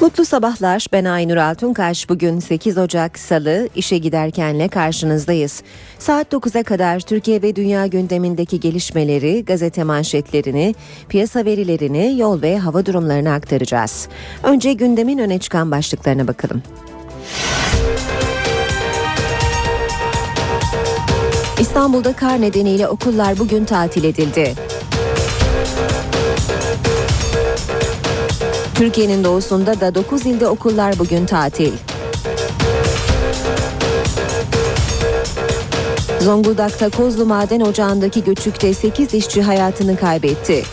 Mutlu sabahlar. Ben Aynur Altunkaş. Bugün 8 Ocak Salı işe giderkenle karşınızdayız. Saat 9'a kadar Türkiye ve dünya gündemindeki gelişmeleri, gazete manşetlerini, piyasa verilerini, yol ve hava durumlarını aktaracağız. Önce gündemin öne çıkan başlıklarına bakalım. İstanbul'da kar nedeniyle okullar bugün tatil edildi. Türkiye'nin doğusunda da 9 ilde okullar bugün tatil. Zonguldak'ta Kozlu Maden Ocağı'ndaki göçükte 8 işçi hayatını kaybetti.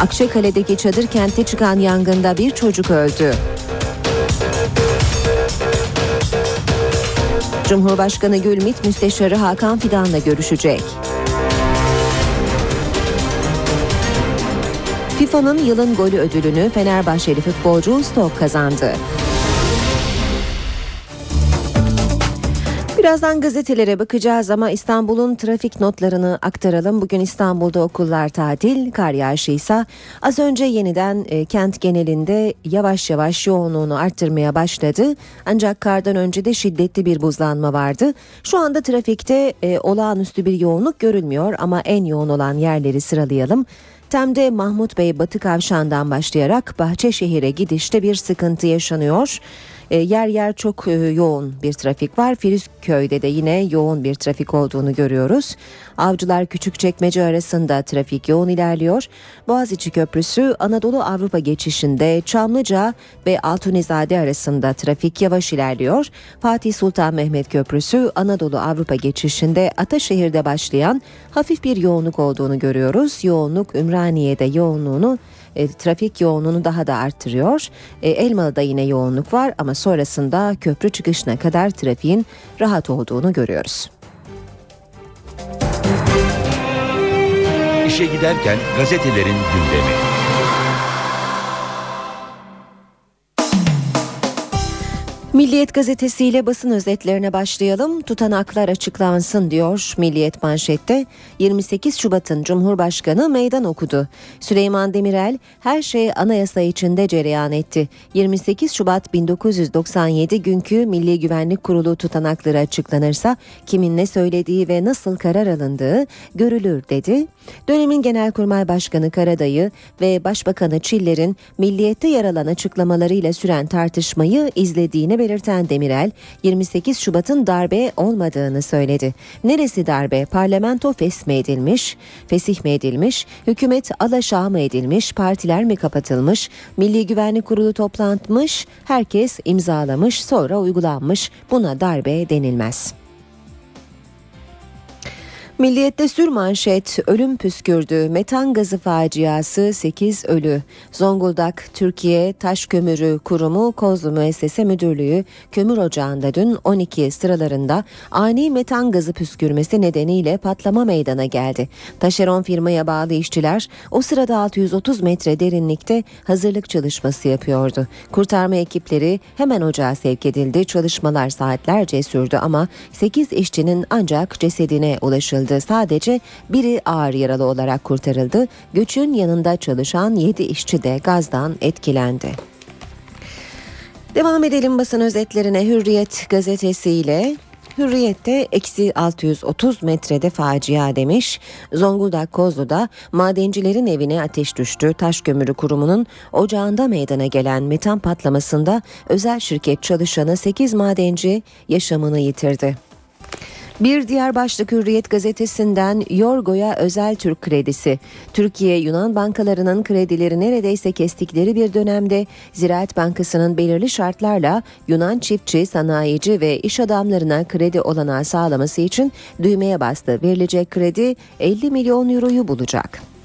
Akçakale'deki çadır kentte çıkan yangında bir çocuk öldü. Cumhurbaşkanı Gülmit Müsteşarı Hakan Fidan'la görüşecek. FIFA'nın yılın golü ödülünü Fenerbahçeli futbolcu Stok kazandı. Birazdan gazetelere bakacağız ama İstanbul'un trafik notlarını aktaralım. Bugün İstanbul'da okullar tatil, kar yağışı az önce yeniden e, kent genelinde yavaş yavaş yoğunluğunu arttırmaya başladı. Ancak kardan önce de şiddetli bir buzlanma vardı. Şu anda trafikte e, olağanüstü bir yoğunluk görülmüyor ama en yoğun olan yerleri sıralayalım. Tem'de Mahmut Bey Batı Kavşağı'ndan başlayarak Bahçeşehir'e gidişte bir sıkıntı yaşanıyor. E, yer yer çok e, yoğun bir trafik var. Filizköy'de de yine yoğun bir trafik olduğunu görüyoruz. Avcılar Küçükçekmece arasında trafik yoğun ilerliyor. Boğaziçi Köprüsü Anadolu Avrupa geçişinde Çamlıca ve Altunizade arasında trafik yavaş ilerliyor. Fatih Sultan Mehmet Köprüsü Anadolu Avrupa geçişinde Ataşehir'de başlayan hafif bir yoğunluk olduğunu görüyoruz. Yoğunluk Ümraniye'de yoğunluğunu e, trafik yoğunluğunu daha da arttırıyor. E, Elmalı'da yine yoğunluk var ama sonrasında köprü çıkışına kadar trafiğin rahat olduğunu görüyoruz. İşe giderken gazetelerin gündemi. Milliyet gazetesiyle basın özetlerine başlayalım. Tutanaklar açıklansın diyor Milliyet manşette. 28 Şubat'ın Cumhurbaşkanı meydan okudu. Süleyman Demirel her şey anayasa içinde cereyan etti. 28 Şubat 1997 günkü Milli Güvenlik Kurulu tutanakları açıklanırsa kimin ne söylediği ve nasıl karar alındığı görülür dedi. Dönemin Genelkurmay Başkanı Karadayı ve Başbakanı Çiller'in Milliyet'te yer alan açıklamalarıyla süren tartışmayı izlediğini belirten Demirel, 28 Şubat'ın darbe olmadığını söyledi. Neresi darbe? Parlamento fesmi edilmiş, fesih mi edilmiş, hükümet alaşağı mı edilmiş, partiler mi kapatılmış, Milli Güvenlik Kurulu toplanmış, herkes imzalamış, sonra uygulanmış. Buna darbe denilmez. Milliyette sür manşet ölüm püskürdü. Metan gazı faciası 8 ölü. Zonguldak Türkiye Taş Kömürü Kurumu Kozlu Müessese Müdürlüğü kömür ocağında dün 12 sıralarında ani metan gazı püskürmesi nedeniyle patlama meydana geldi. Taşeron firmaya bağlı işçiler o sırada 630 metre derinlikte hazırlık çalışması yapıyordu. Kurtarma ekipleri hemen ocağa sevk edildi. Çalışmalar saatlerce sürdü ama 8 işçinin ancak cesedine ulaşıldı kurtarıldı. Sadece biri ağır yaralı olarak kurtarıldı. Göçün yanında çalışan 7 işçi de gazdan etkilendi. Devam edelim basın özetlerine Hürriyet gazetesiyle. Hürriyet'te eksi 630 metrede facia demiş. Zonguldak Kozlu'da madencilerin evine ateş düştü. Taş Kömürü Kurumu'nun ocağında meydana gelen metan patlamasında özel şirket çalışanı 8 madenci yaşamını yitirdi. Bir diğer başlık Hürriyet gazetesinden Yorgo'ya özel Türk kredisi. Türkiye Yunan bankalarının kredileri neredeyse kestikleri bir dönemde Ziraat Bankası'nın belirli şartlarla Yunan çiftçi, sanayici ve iş adamlarına kredi olanağı sağlaması için düğmeye bastı. Verilecek kredi 50 milyon euroyu bulacak.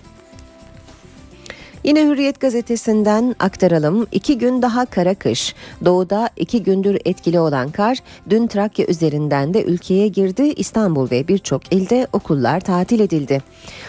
Yine Hürriyet gazetesinden aktaralım. İki gün daha kara kış. Doğuda iki gündür etkili olan kar dün Trakya üzerinden de ülkeye girdi. İstanbul ve birçok ilde okullar tatil edildi.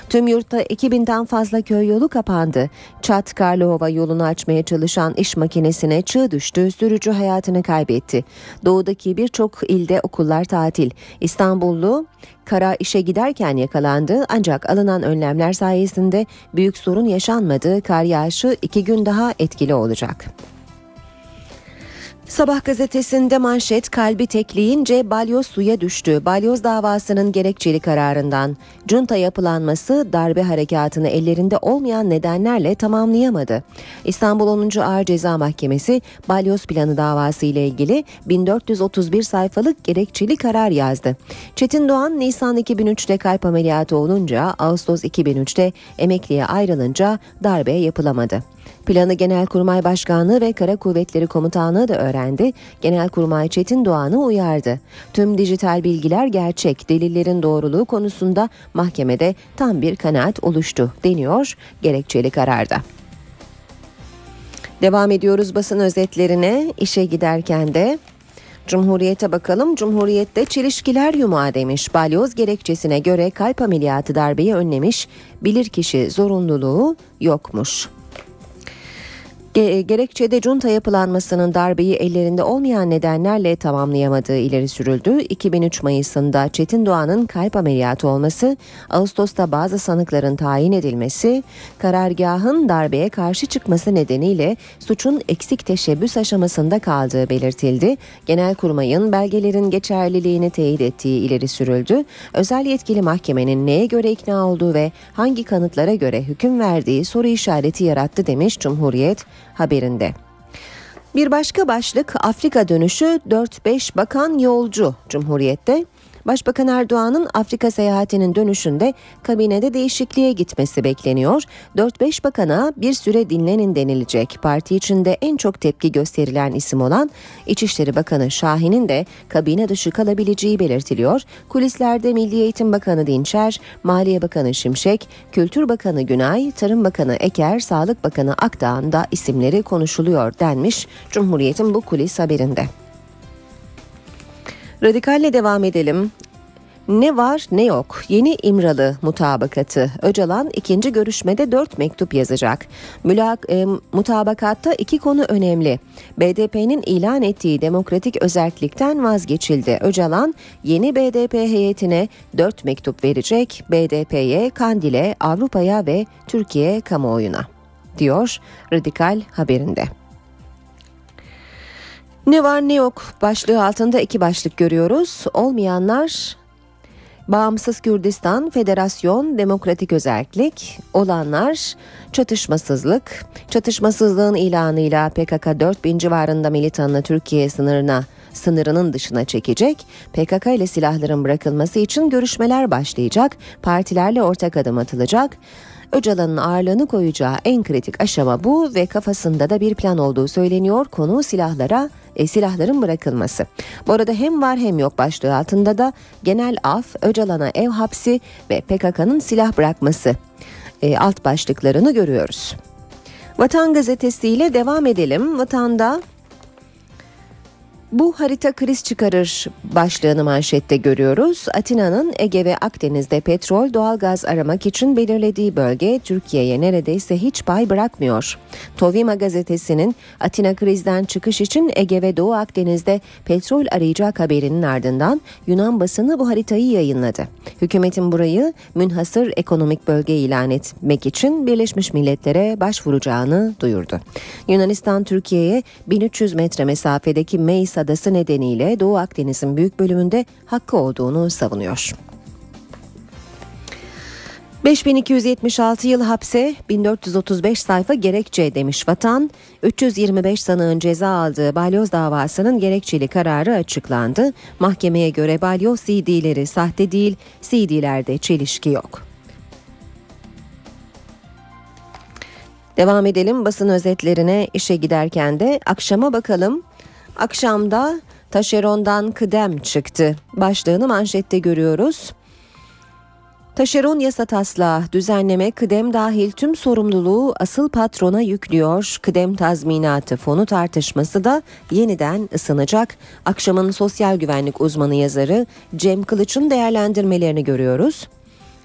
Tüm yurtta 2000'den fazla köy yolu kapandı. Çat Karlova yolunu açmaya çalışan iş makinesine çığ düştü. Sürücü hayatını kaybetti. Doğudaki birçok ilde okullar tatil. İstanbullu Kara işe giderken yakalandı ancak alınan önlemler sayesinde büyük sorun yaşanmadı. Kar yağışı iki gün daha etkili olacak. Sabah gazetesinde manşet kalbi tekleyince balyoz suya düştü. Balyoz davasının gerekçeli kararından junta yapılanması darbe harekatını ellerinde olmayan nedenlerle tamamlayamadı. İstanbul 10. Ağır Ceza Mahkemesi balyoz planı davası ile ilgili 1431 sayfalık gerekçeli karar yazdı. Çetin Doğan Nisan 2003'te kalp ameliyatı olunca Ağustos 2003'te emekliye ayrılınca darbe yapılamadı. Planı Genelkurmay Başkanlığı ve Kara Kuvvetleri Komutanlığı da öğrendi. Genelkurmay Çetin Doğan'ı uyardı. Tüm dijital bilgiler gerçek, delillerin doğruluğu konusunda mahkemede tam bir kanaat oluştu deniyor gerekçeli kararda. Devam ediyoruz basın özetlerine. İşe giderken de Cumhuriyete bakalım. Cumhuriyette çelişkiler yumağı demiş. Balyoz gerekçesine göre kalp ameliyatı darbeyi önlemiş. Bilirkişi zorunluluğu yokmuş. Gerekçede junta yapılanmasının darbeyi ellerinde olmayan nedenlerle tamamlayamadığı ileri sürüldü. 2003 Mayıs'ında Çetin Doğan'ın kalp ameliyatı olması, Ağustos'ta bazı sanıkların tayin edilmesi, karargahın darbeye karşı çıkması nedeniyle suçun eksik teşebbüs aşamasında kaldığı belirtildi. Genelkurmay'ın belgelerin geçerliliğini teyit ettiği ileri sürüldü. Özel yetkili mahkemenin neye göre ikna olduğu ve hangi kanıtlara göre hüküm verdiği soru işareti yarattı demiş Cumhuriyet haberinde. Bir başka başlık Afrika dönüşü 4-5 bakan yolcu Cumhuriyette. Başbakan Erdoğan'ın Afrika seyahatinin dönüşünde kabinede değişikliğe gitmesi bekleniyor. 4-5 bakana bir süre dinlenin denilecek. Parti içinde en çok tepki gösterilen isim olan İçişleri Bakanı Şahin'in de kabine dışı kalabileceği belirtiliyor. Kulislerde Milli Eğitim Bakanı Dinçer, Maliye Bakanı Şimşek, Kültür Bakanı Günay, Tarım Bakanı Eker, Sağlık Bakanı Akdağ'ın da isimleri konuşuluyor denmiş Cumhuriyet'in bu kulis haberinde. Radikalle devam edelim. Ne var ne yok. Yeni İmralı mutabakatı. Öcalan ikinci görüşmede dört mektup yazacak. Mülak, e, mutabakatta iki konu önemli. BDP'nin ilan ettiği demokratik özellikten vazgeçildi. Öcalan yeni BDP heyetine dört mektup verecek. BDP'ye, Kandil'e, Avrupa'ya ve Türkiye kamuoyuna diyor Radikal haberinde. Ne var ne yok başlığı altında iki başlık görüyoruz. Olmayanlar Bağımsız Kürdistan, Federasyon, Demokratik Özellik, olanlar çatışmasızlık. Çatışmasızlığın ilanıyla PKK 4000 civarında militanını Türkiye sınırına sınırının dışına çekecek. PKK ile silahların bırakılması için görüşmeler başlayacak. Partilerle ortak adım atılacak. Öcalan'ın ağırlığını koyacağı en kritik aşama bu ve kafasında da bir plan olduğu söyleniyor. Konu silahlara e, silahların bırakılması. Bu arada hem var hem yok başlığı altında da genel af, Öcalan'a ev hapsi ve PKK'nın silah bırakması e, alt başlıklarını görüyoruz. Vatan gazetesiyle devam edelim. Vatanda bu harita kriz çıkarır başlığını manşette görüyoruz. Atina'nın Ege ve Akdeniz'de petrol, doğalgaz aramak için belirlediği bölge Türkiye'ye neredeyse hiç pay bırakmıyor. Tovima gazetesinin Atina krizden çıkış için Ege ve Doğu Akdeniz'de petrol arayacak haberinin ardından Yunan basını bu haritayı yayınladı. Hükümetin burayı münhasır ekonomik bölge ilan etmek için Birleşmiş Milletler'e başvuracağını duyurdu. Yunanistan Türkiye'ye 1300 metre mesafedeki Meis adası nedeniyle Doğu Akdeniz'in büyük bölümünde hakkı olduğunu savunuyor. 5276 yıl hapse 1435 sayfa gerekçe demiş vatan. 325 sanığın ceza aldığı balyoz davasının gerekçeli kararı açıklandı. Mahkemeye göre balyoz CD'leri sahte değil, CD'lerde çelişki yok. Devam edelim basın özetlerine işe giderken de akşama bakalım. Akşamda taşerondan kıdem çıktı. Başlığını manşette görüyoruz. Taşeron yasa taslağı düzenleme kıdem dahil tüm sorumluluğu asıl patrona yüklüyor. Kıdem tazminatı fonu tartışması da yeniden ısınacak. Akşamın sosyal güvenlik uzmanı yazarı Cem Kılıç'ın değerlendirmelerini görüyoruz.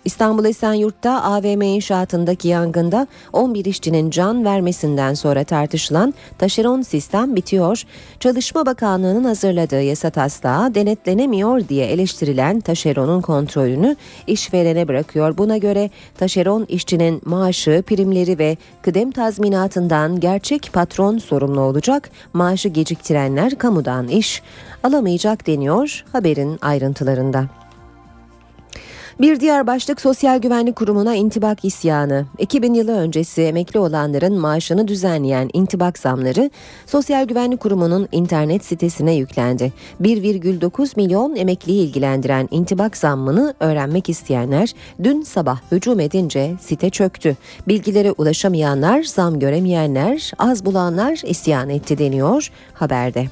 İstanbul Esenyurt'ta AVM inşaatındaki yangında 11 işçinin can vermesinden sonra tartışılan taşeron sistem bitiyor. Çalışma Bakanlığı'nın hazırladığı yasa taslağı denetlenemiyor diye eleştirilen taşeronun kontrolünü işverene bırakıyor. Buna göre taşeron işçinin maaşı, primleri ve kıdem tazminatından gerçek patron sorumlu olacak. Maaşı geciktirenler kamudan iş alamayacak deniyor haberin ayrıntılarında. Bir diğer başlık Sosyal Güvenlik Kurumu'na intibak isyanı. 2000 yılı öncesi emekli olanların maaşını düzenleyen intibak zamları Sosyal Güvenlik Kurumu'nun internet sitesine yüklendi. 1,9 milyon emekliyi ilgilendiren intibak zammını öğrenmek isteyenler dün sabah hücum edince site çöktü. Bilgilere ulaşamayanlar, zam göremeyenler, az bulanlar isyan etti deniyor haberde.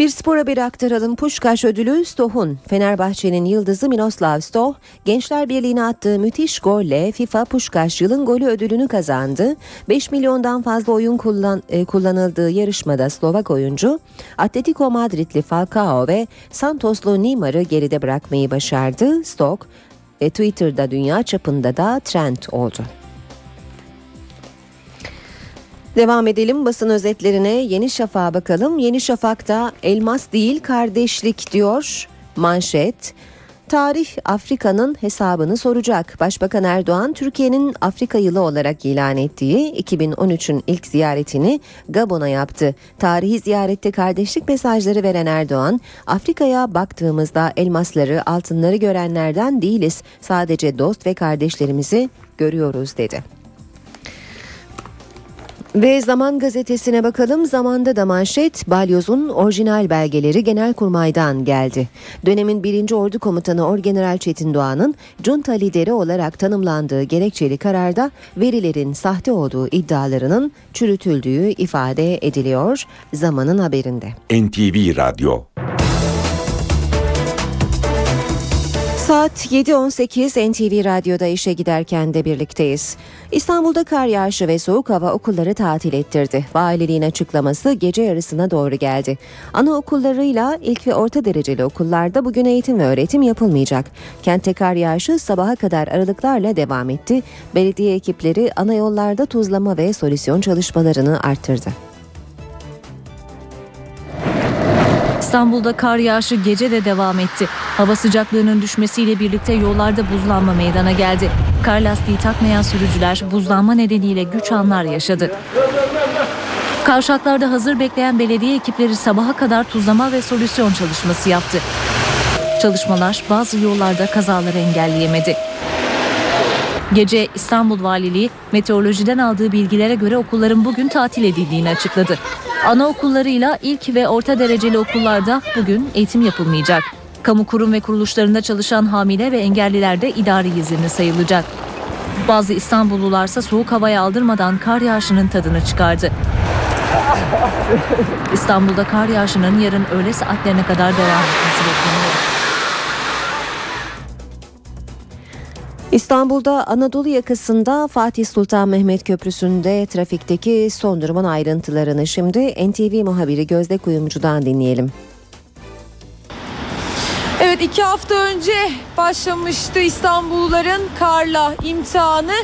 Bir spor haberi aktaralım. Puşkaş ödülü Stoh'un. Fenerbahçe'nin yıldızı Miroslav Stoh, Gençler Birliği'ne attığı müthiş golle FIFA Puşkaş yılın golü ödülünü kazandı. 5 milyondan fazla oyun kullan, e, kullanıldığı yarışmada Slovak oyuncu, Atletico Madridli Falcao ve Santoslu Neymar'ı geride bırakmayı başardı. Stoh, e, Twitter'da dünya çapında da trend oldu. Devam edelim basın özetlerine Yeni Şafak'a bakalım. Yeni Şafak'ta elmas değil kardeşlik diyor manşet. Tarih Afrika'nın hesabını soracak. Başbakan Erdoğan Türkiye'nin Afrika yılı olarak ilan ettiği 2013'ün ilk ziyaretini Gabon'a yaptı. Tarihi ziyarette kardeşlik mesajları veren Erdoğan, Afrika'ya baktığımızda elmasları, altınları görenlerden değiliz. Sadece dost ve kardeşlerimizi görüyoruz dedi. Ve Zaman gazetesine bakalım. Zamanda da manşet Balyoz'un orijinal belgeleri Genelkurmay'dan geldi. Dönemin 1. Ordu Komutanı Orgeneral Çetin Doğan'ın junta lideri olarak tanımlandığı gerekçeli kararda verilerin sahte olduğu iddialarının çürütüldüğü ifade ediliyor. Zamanın haberinde. NTV Radyo Saat 7.18 NTV Radyo'da işe giderken de birlikteyiz. İstanbul'da kar yağışı ve soğuk hava okulları tatil ettirdi. Valiliğin açıklaması gece yarısına doğru geldi. Anaokullarıyla ilk ve orta dereceli okullarda bugün eğitim ve öğretim yapılmayacak. Kentte kar yağışı sabaha kadar aralıklarla devam etti. Belediye ekipleri ana yollarda tuzlama ve solüsyon çalışmalarını arttırdı. İstanbul'da kar yağışı gece de devam etti. Hava sıcaklığının düşmesiyle birlikte yollarda buzlanma meydana geldi. Kar lastiği takmayan sürücüler buzlanma nedeniyle güç anlar yaşadı. Kavşaklarda hazır bekleyen belediye ekipleri sabaha kadar tuzlama ve solüsyon çalışması yaptı. Çalışmalar bazı yollarda kazaları engelleyemedi. Gece İstanbul Valiliği meteorolojiden aldığı bilgilere göre okulların bugün tatil edildiğini açıkladı. Anaokullarıyla ilk ve orta dereceli okullarda bugün eğitim yapılmayacak. Kamu kurum ve kuruluşlarında çalışan hamile ve engelliler de idari izinli sayılacak. Bazı İstanbullularsa soğuk havaya aldırmadan kar yağışının tadını çıkardı. İstanbul'da kar yağışının yarın öğle saatlerine kadar devam etmesi bekleniyor. İstanbul'da Anadolu yakasında Fatih Sultan Mehmet Köprüsü'nde trafikteki son durumun ayrıntılarını şimdi NTV muhabiri Gözde Kuyumcu'dan dinleyelim. Evet iki hafta önce başlamıştı İstanbulluların karla imtihanı.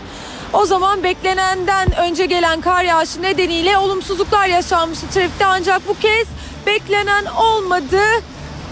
O zaman beklenenden önce gelen kar yağışı nedeniyle olumsuzluklar yaşanmıştı trafikte ancak bu kez beklenen olmadı.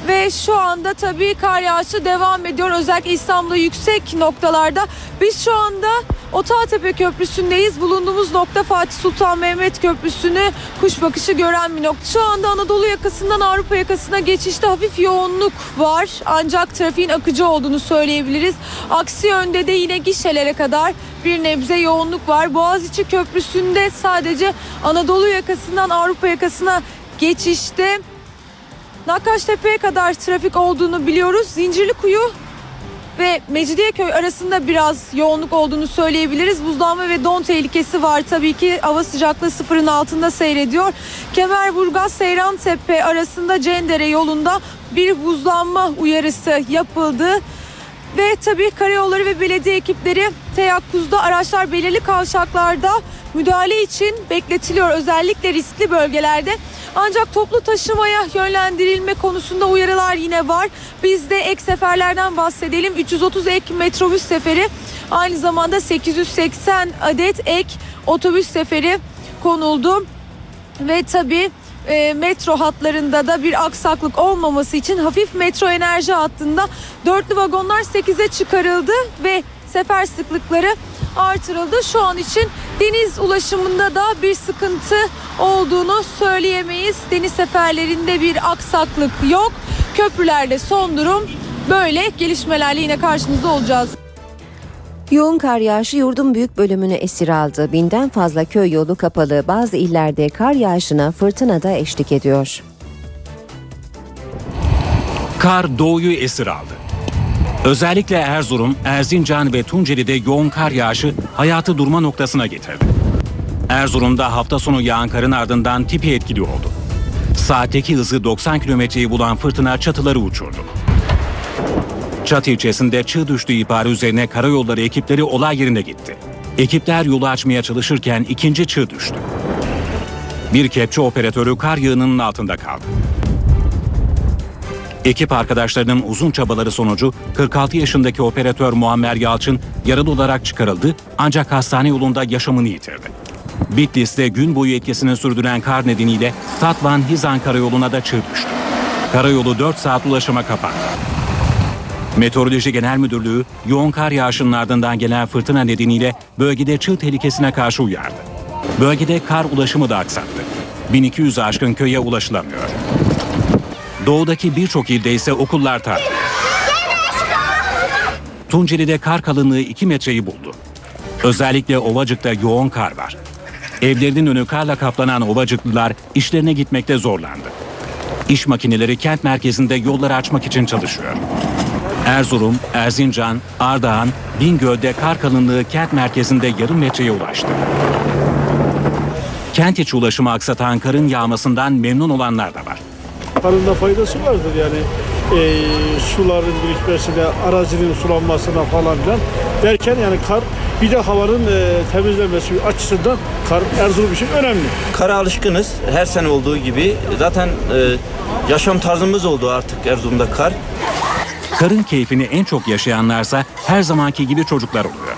Ve şu anda tabii kar yağışı devam ediyor. Özellikle İstanbul'da yüksek noktalarda. Biz şu anda Otağtepe Köprüsü'ndeyiz. Bulunduğumuz nokta Fatih Sultan Mehmet Köprüsü'nü kuş bakışı gören bir nokta. Şu anda Anadolu yakasından Avrupa yakasına geçişte hafif yoğunluk var. Ancak trafiğin akıcı olduğunu söyleyebiliriz. Aksi yönde de yine gişelere kadar bir nebze yoğunluk var. Boğaziçi Köprüsü'nde sadece Anadolu yakasından Avrupa yakasına geçişte Nakkaştepe'ye kadar trafik olduğunu biliyoruz. Zincirlikuyu ve Mecidiyeköy arasında biraz yoğunluk olduğunu söyleyebiliriz. Buzlanma ve don tehlikesi var tabii ki. Hava sıcaklığı sıfırın altında seyrediyor. Kemerburgaz Seyran Tepe arasında Cendere yolunda bir buzlanma uyarısı yapıldı. Ve tabii karayolları ve belediye ekipleri teyakkuzda araçlar belirli kavşaklarda müdahale için bekletiliyor özellikle riskli bölgelerde. Ancak toplu taşımaya yönlendirilme konusunda uyarılar yine var. Biz de ek seferlerden bahsedelim. 330 ek metrobüs seferi aynı zamanda 880 adet ek otobüs seferi konuldu. Ve tabii e, metro hatlarında da bir aksaklık olmaması için hafif metro enerji hattında dörtlü vagonlar 8'e çıkarıldı ve sefer sıklıkları artırıldı. Şu an için deniz ulaşımında da bir sıkıntı olduğunu söyleyemeyiz. Deniz seferlerinde bir aksaklık yok. Köprülerde son durum böyle gelişmelerle yine karşınızda olacağız. Yoğun kar yağışı yurdun büyük bölümünü esir aldı. Binden fazla köy yolu kapalı. Bazı illerde kar yağışına fırtına da eşlik ediyor. Kar doğuyu esir aldı. Özellikle Erzurum, Erzincan ve Tunceli'de yoğun kar yağışı hayatı durma noktasına getirdi. Erzurum'da hafta sonu yağan karın ardından tipi etkili oldu. Saatteki hızı 90 kilometreyi bulan fırtına çatıları uçurdu. Çat ilçesinde çığ düştüğü ihbarı üzerine karayolları ekipleri olay yerine gitti. Ekipler yolu açmaya çalışırken ikinci çığ düştü. Bir kepçe operatörü kar yığınının altında kaldı. Ekip arkadaşlarının uzun çabaları sonucu 46 yaşındaki operatör Muammer Yalçın yaralı olarak çıkarıldı ancak hastane yolunda yaşamını yitirdi. Bitlis'te gün boyu etkisini sürdüren kar nedeniyle Tatvan-Hizan karayoluna da çığ düştü. Karayolu 4 saat ulaşıma kapandı. Meteoroloji Genel Müdürlüğü yoğun kar yağışının ardından gelen fırtına nedeniyle bölgede çığ tehlikesine karşı uyardı. Bölgede kar ulaşımı da aksattı. 1200 aşkın köye ulaşılamıyor. Doğudaki birçok ilde ise okullar tatil. Tunceli'de kar kalınlığı 2 metreyi buldu. Özellikle Ovacık'ta yoğun kar var. Evlerinin önü karla kaplanan Ovacıklılar işlerine gitmekte zorlandı. İş makineleri kent merkezinde yolları açmak için çalışıyor. Erzurum, Erzincan, Ardahan, Bingöl'de kar kalınlığı kent merkezinde yarım metreye ulaştı. Kent içi ulaşımı aksatan karın yağmasından memnun olanlar da var. Karın da faydası vardır yani e, suların birikmesine, arazinin sulanmasına falan filan derken yani kar bir de havanın e, temizlenmesi açısından kar Erzurum için önemli. Kara alışkınız. Her sene olduğu gibi. Zaten e, yaşam tarzımız oldu artık Erzurum'da kar. Karın keyfini en çok yaşayanlarsa her zamanki gibi çocuklar oluyor.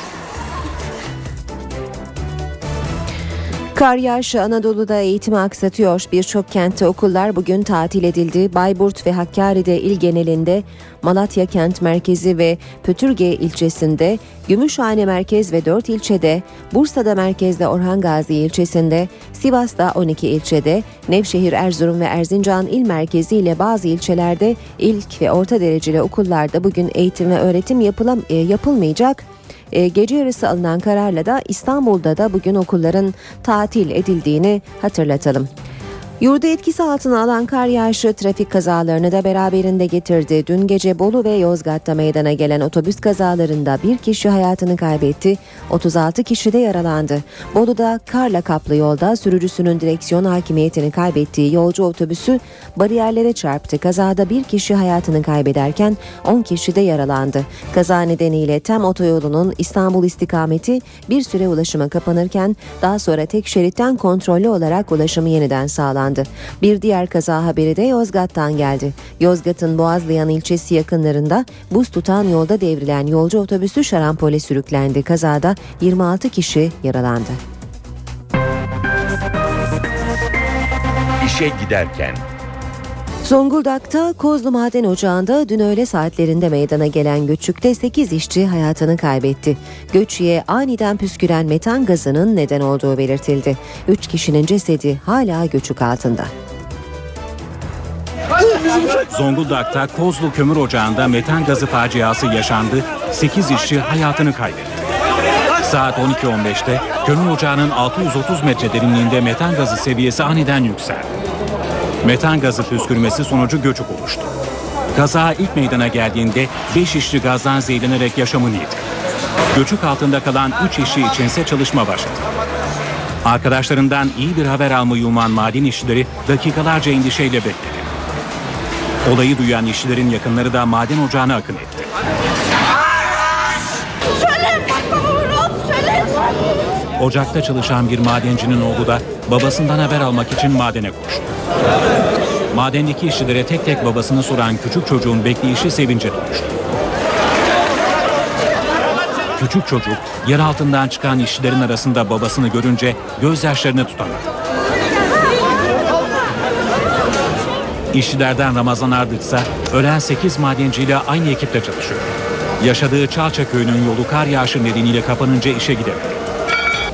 Kar yağışı Anadolu'da eğitimi aksatıyor. Birçok kentte okullar bugün tatil edildi. Bayburt ve Hakkari'de il genelinde, Malatya kent merkezi ve Pötürge ilçesinde, Gümüşhane merkez ve 4 ilçede, Bursa'da merkezde Orhan Gazi ilçesinde, Sivas'ta 12 ilçede, Nevşehir, Erzurum ve Erzincan il merkezi ile bazı ilçelerde ilk ve orta dereceli okullarda bugün eğitim ve öğretim yapılam e, yapılmayacak. E, gece yarısı alınan kararla da İstanbul'da da bugün okulların tatil edildiğini hatırlatalım. Yurdu etkisi altına alan kar yağışı trafik kazalarını da beraberinde getirdi. Dün gece Bolu ve Yozgat'ta meydana gelen otobüs kazalarında bir kişi hayatını kaybetti, 36 kişi de yaralandı. Bolu'da karla kaplı yolda sürücüsünün direksiyon hakimiyetini kaybettiği yolcu otobüsü bariyerlere çarptı. Kazada bir kişi hayatını kaybederken 10 kişi de yaralandı. Kaza nedeniyle TEM otoyolunun İstanbul istikameti bir süre ulaşıma kapanırken daha sonra tek şeritten kontrollü olarak ulaşımı yeniden sağlandı. Bir diğer kaza haberi de Yozgat'tan geldi. Yozgat'ın Boğazlayan ilçesi yakınlarında buz tutan yolda devrilen yolcu otobüsü şarampole sürüklendi. Kazada 26 kişi yaralandı. İşe giderken Zonguldak'ta Kozlu Maden Ocağı'nda dün öğle saatlerinde meydana gelen göçükte 8 işçi hayatını kaybetti. Göçüye aniden püsküren metan gazının neden olduğu belirtildi. 3 kişinin cesedi hala göçük altında. Zonguldak'ta Kozlu Kömür Ocağı'nda metan gazı faciası yaşandı, 8 işçi hayatını kaybetti. Saat 12.15'te kömür ocağının 630 metre derinliğinde metan gazı seviyesi aniden yükseldi. Metan gazı püskürmesi sonucu göçük oluştu. Kaza ilk meydana geldiğinde 5 işçi gazdan zehirlenerek yaşamını yitirdi. Göçük altında kalan 3 işçi içinse çalışma başladı. Arkadaşlarından iyi bir haber almayı uman maden işçileri dakikalarca endişeyle bekledi. Olayı duyan işçilerin yakınları da maden ocağına akın etti. Söyle baba Ocakta çalışan bir madencinin oğlu da babasından haber almak için madene koştu. Madendeki işçilere tek tek babasını soran küçük çocuğun bekleyişi sevince dönüştü. Küçük çocuk yer altından çıkan işçilerin arasında babasını görünce gözyaşlarını tutamadı. İşçilerden Ramazan Ardıç ise ölen 8 madenciyle aynı ekipte çalışıyor. Yaşadığı Çalça köyünün yolu kar yağışı nedeniyle kapanınca işe gidemedi.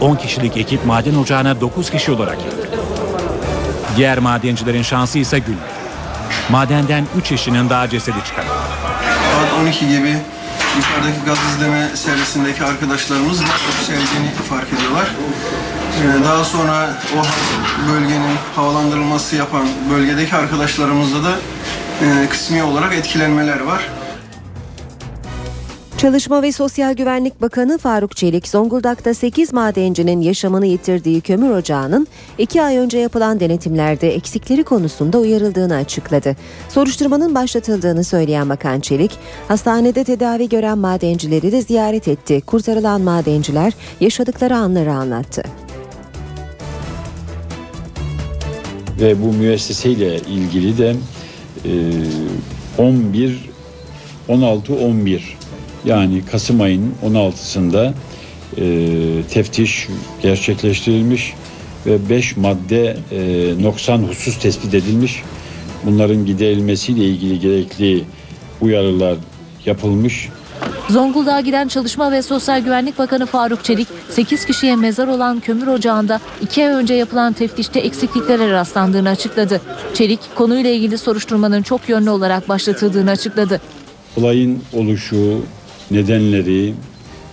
10 kişilik ekip maden ocağına 9 kişi olarak girdi. Diğer madencilerin şansı ise gülmedi. Madenden 3 işçinin daha cesedi çıkarıldı. Saat 12 gibi yukarıdaki gaz izleme servisindeki arkadaşlarımız sevdiğini fark ediyorlar. Ee, Daha sonra o bölgenin havalandırılması yapan bölgedeki arkadaşlarımızda da e, kısmi olarak etkilenmeler var. Çalışma ve Sosyal Güvenlik Bakanı Faruk Çelik, Zonguldak'ta 8 madencinin yaşamını yitirdiği kömür ocağının 2 ay önce yapılan denetimlerde eksikleri konusunda uyarıldığını açıkladı. Soruşturmanın başlatıldığını söyleyen Bakan Çelik, hastanede tedavi gören madencileri de ziyaret etti. Kurtarılan madenciler yaşadıkları anları anlattı. ve bu müesseseyle ilgili de e, 11 16 11 yani Kasım ayının 16'sında e, teftiş gerçekleştirilmiş ve 5 madde e, noksan husus tespit edilmiş. Bunların giderilmesiyle ilgili gerekli uyarılar yapılmış. Zonguldak'a giden Çalışma ve Sosyal Güvenlik Bakanı Faruk Çelik, 8 kişiye mezar olan kömür ocağında 2 ay önce yapılan teftişte eksikliklere rastlandığını açıkladı. Çelik, konuyla ilgili soruşturmanın çok yönlü olarak başlatıldığını açıkladı. Olayın oluşu, nedenleri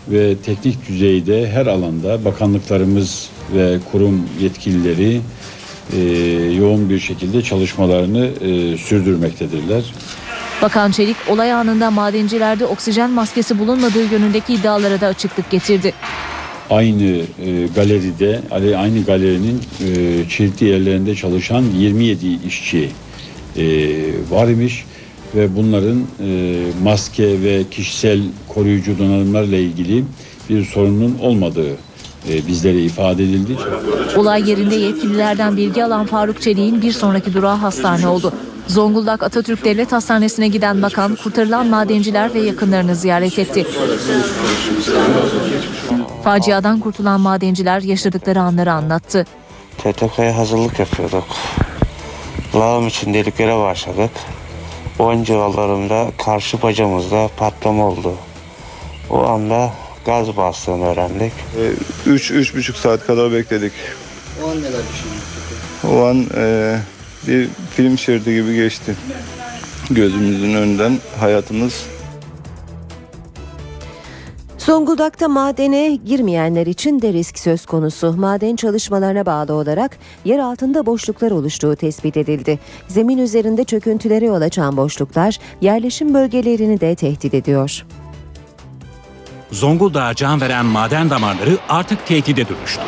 ve teknik düzeyde her alanda bakanlıklarımız ve kurum yetkilileri e, yoğun bir şekilde çalışmalarını e, sürdürmektedirler. Bakan Çelik, olay anında madencilerde oksijen maskesi bulunmadığı yönündeki iddialara da açıklık getirdi. Aynı e, galeride, ale- aynı galerinin e, çeşitli yerlerinde çalışan 27 işçi e, var imiş ve bunların e, maske ve kişisel koruyucu donanımlarla ilgili bir sorunun olmadığı e, bizlere ifade edildi. Olay yerinde yetkililerden bilgi alan Faruk Çelik'in bir sonraki durağı hastane oldu. Zonguldak Atatürk Devlet Hastanesi'ne giden bakan kurtarılan madenciler ve yakınlarını ziyaret etti. Faciadan kurtulan madenciler yaşadıkları anları anlattı. TTK'ya hazırlık yapıyorduk. Lağım için deliklere başladık. O civarlarında karşı bacamızda patlama oldu. O anda gaz bastığını öğrendik. 3-3,5 saat kadar bekledik. O an neler O an e, bir film şeridi gibi geçti. Gözümüzün önünden hayatımız Zonguldak'ta madene girmeyenler için de risk söz konusu. Maden çalışmalarına bağlı olarak yer altında boşluklar oluştuğu tespit edildi. Zemin üzerinde çöküntülere yol açan boşluklar yerleşim bölgelerini de tehdit ediyor. Zonguldak'a can veren maden damarları artık tehdide dönüştü.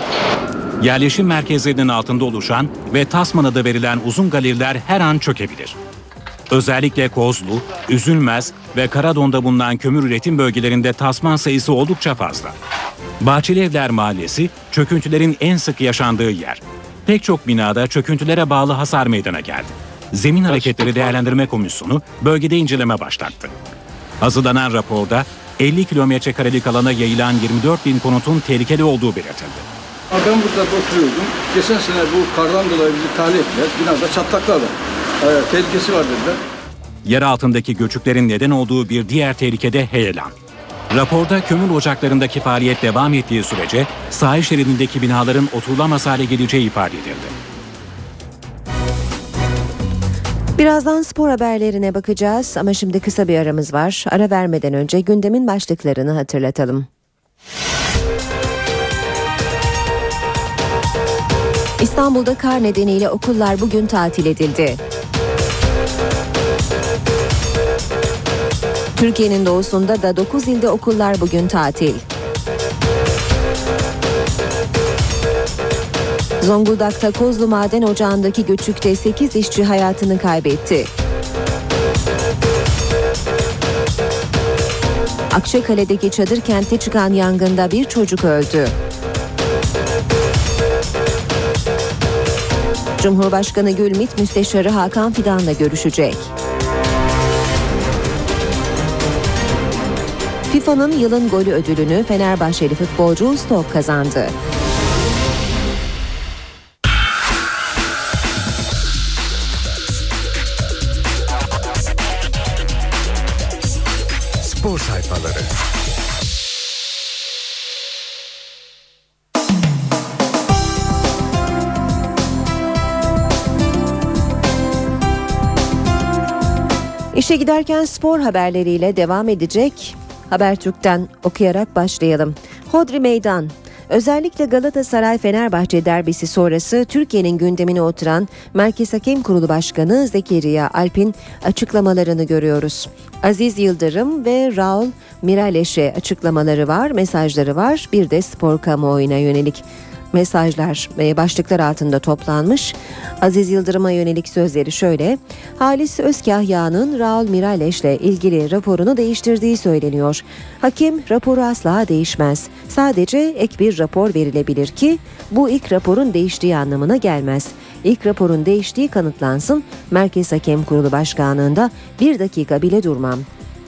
Yerleşim merkezlerinin altında oluşan ve Tasman adı verilen uzun galeriler her an çökebilir. Özellikle Kozlu, Üzülmez ve Karadon'da bulunan kömür üretim bölgelerinde tasman sayısı oldukça fazla. Bahçeli Evler Mahallesi çöküntülerin en sık yaşandığı yer. Pek çok binada çöküntülere bağlı hasar meydana geldi. Zemin Hareketleri Değerlendirme Komisyonu bölgede inceleme başlattı. Hazırlanan raporda 50 kilometre karelik alana yayılan 24 bin konutun tehlikeli olduğu belirtildi. Ben burada oturuyordum. Geçen sene bu kardan dolayı bizi tahliye ettiler. Binada çatlaklar var. Ee, tehlikesi var dediler. Yer altındaki göçüklerin neden olduğu bir diğer tehlikede heyelan. Raporda kömür ocaklarındaki faaliyet devam ettiği sürece sahil şeridindeki binaların oturulamaz hale geleceği ifade edildi. Birazdan spor haberlerine bakacağız ama şimdi kısa bir aramız var. Ara vermeden önce gündemin başlıklarını hatırlatalım. İstanbul'da kar nedeniyle okullar bugün tatil edildi. Türkiye'nin doğusunda da 9 ilde okullar bugün tatil. Zonguldak'ta Kozlu Maden Ocağı'ndaki göçükte 8 işçi hayatını kaybetti. Akçakale'deki çadır kentte çıkan yangında bir çocuk öldü. Cumhurbaşkanı Gülmit Müsteşarı Hakan Fidan'la görüşecek. FIFA'nın yılın golü ödülünü Fenerbahçeli futbolcu Stok kazandı. Spor sayfaları. İşe giderken spor haberleriyle devam edecek. Habertürk'ten okuyarak başlayalım. Hodri Meydan Özellikle Galatasaray Fenerbahçe derbisi sonrası Türkiye'nin gündemine oturan Merkez Hakem Kurulu Başkanı Zekeriya Alp'in açıklamalarını görüyoruz. Aziz Yıldırım ve Raul Miraleş'e açıklamaları var, mesajları var. Bir de spor kamuoyuna yönelik mesajlar ve başlıklar altında toplanmış. Aziz Yıldırım'a yönelik sözleri şöyle. Halis Özkahya'nın Raul Miraleş'le ilgili raporunu değiştirdiği söyleniyor. Hakim raporu asla değişmez. Sadece ek bir rapor verilebilir ki bu ilk raporun değiştiği anlamına gelmez. İlk raporun değiştiği kanıtlansın. Merkez Hakem Kurulu Başkanlığında bir dakika bile durmam.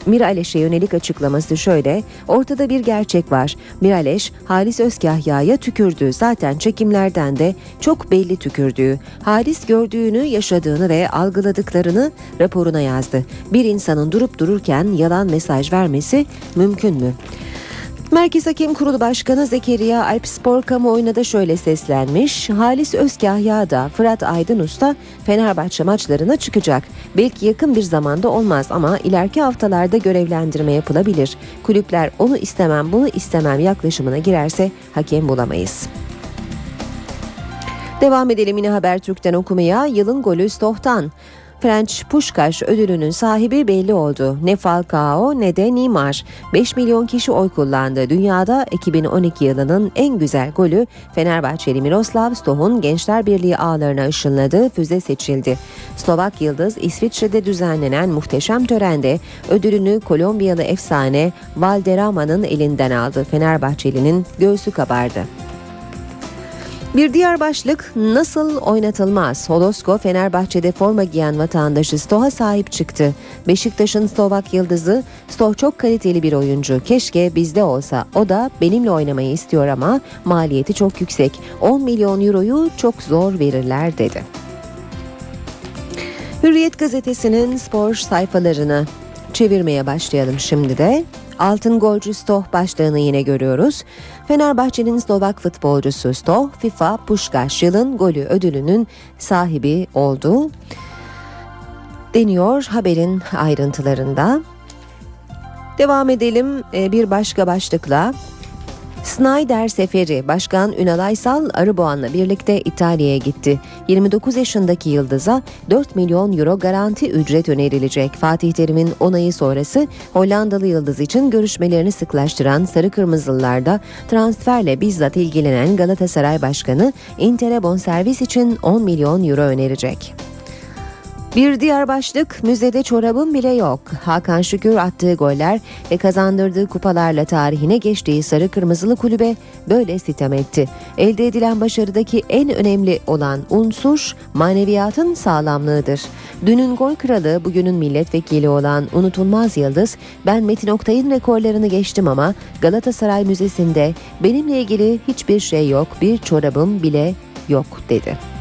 Miraleş'e yönelik açıklaması şöyle, ortada bir gerçek var. Miraleş, Halis Özkahya'ya tükürdü. Zaten çekimlerden de çok belli tükürdüğü. Halis gördüğünü, yaşadığını ve algıladıklarını raporuna yazdı. Bir insanın durup dururken yalan mesaj vermesi mümkün mü? Merkez Hakem Kurulu Başkanı Zekeriya Alp Spor kamuoyuna da şöyle seslenmiş. Halis Özkahya da Fırat Aydın Usta Fenerbahçe maçlarına çıkacak. Belki yakın bir zamanda olmaz ama ileriki haftalarda görevlendirme yapılabilir. Kulüpler onu istemem bunu istemem yaklaşımına girerse hakem bulamayız. Devam edelim yine Habertürk'ten okumaya. Yılın golü Stoh'tan. French Pushkaş ödülünün sahibi belli oldu. Ne Falcao ne de Neymar. 5 milyon kişi oy kullandı. Dünyada 2012 yılının en güzel golü Fenerbahçeli Miroslav Stoh'un Gençler Birliği ağlarına ışınladığı füze seçildi. Slovak Yıldız İsviçre'de düzenlenen muhteşem törende ödülünü Kolombiyalı efsane Valderrama'nın elinden aldı. Fenerbahçeli'nin göğsü kabardı. Bir diğer başlık nasıl oynatılmaz? Holosko Fenerbahçe'de forma giyen vatandaşı Stoh'a sahip çıktı. Beşiktaş'ın Slovak yıldızı Stoh çok kaliteli bir oyuncu. Keşke bizde olsa. O da benimle oynamayı istiyor ama maliyeti çok yüksek. 10 milyon euroyu çok zor verirler dedi. Hürriyet gazetesinin spor sayfalarını çevirmeye başlayalım şimdi de. Altın golcü Stoh başlığını yine görüyoruz. Fenerbahçe'nin Slovak futbolcusu Stoh, FIFA Puskás yılın golü ödülünün sahibi oldu. Deniyor haberin ayrıntılarında. Devam edelim bir başka başlıkla. Snyder seferi Başkan Ünal Aysal Arıboğan'la birlikte İtalya'ya gitti. 29 yaşındaki Yıldız'a 4 milyon euro garanti ücret önerilecek. Fatih Terim'in onayı sonrası Hollandalı Yıldız için görüşmelerini sıklaştıran Sarı Kırmızılılarda transferle bizzat ilgilenen Galatasaray Başkanı Inter'e bonservis için 10 milyon euro önerecek. Bir diğer başlık müzede çorabım bile yok. Hakan Şükür attığı goller ve kazandırdığı kupalarla tarihine geçtiği sarı kırmızılı kulübe böyle sitem etti. Elde edilen başarıdaki en önemli olan unsur maneviyatın sağlamlığıdır. Dünün gol kralı bugünün milletvekili olan unutulmaz yıldız ben Metin Oktay'ın rekorlarını geçtim ama Galatasaray Müzesi'nde benimle ilgili hiçbir şey yok bir çorabım bile yok dedi.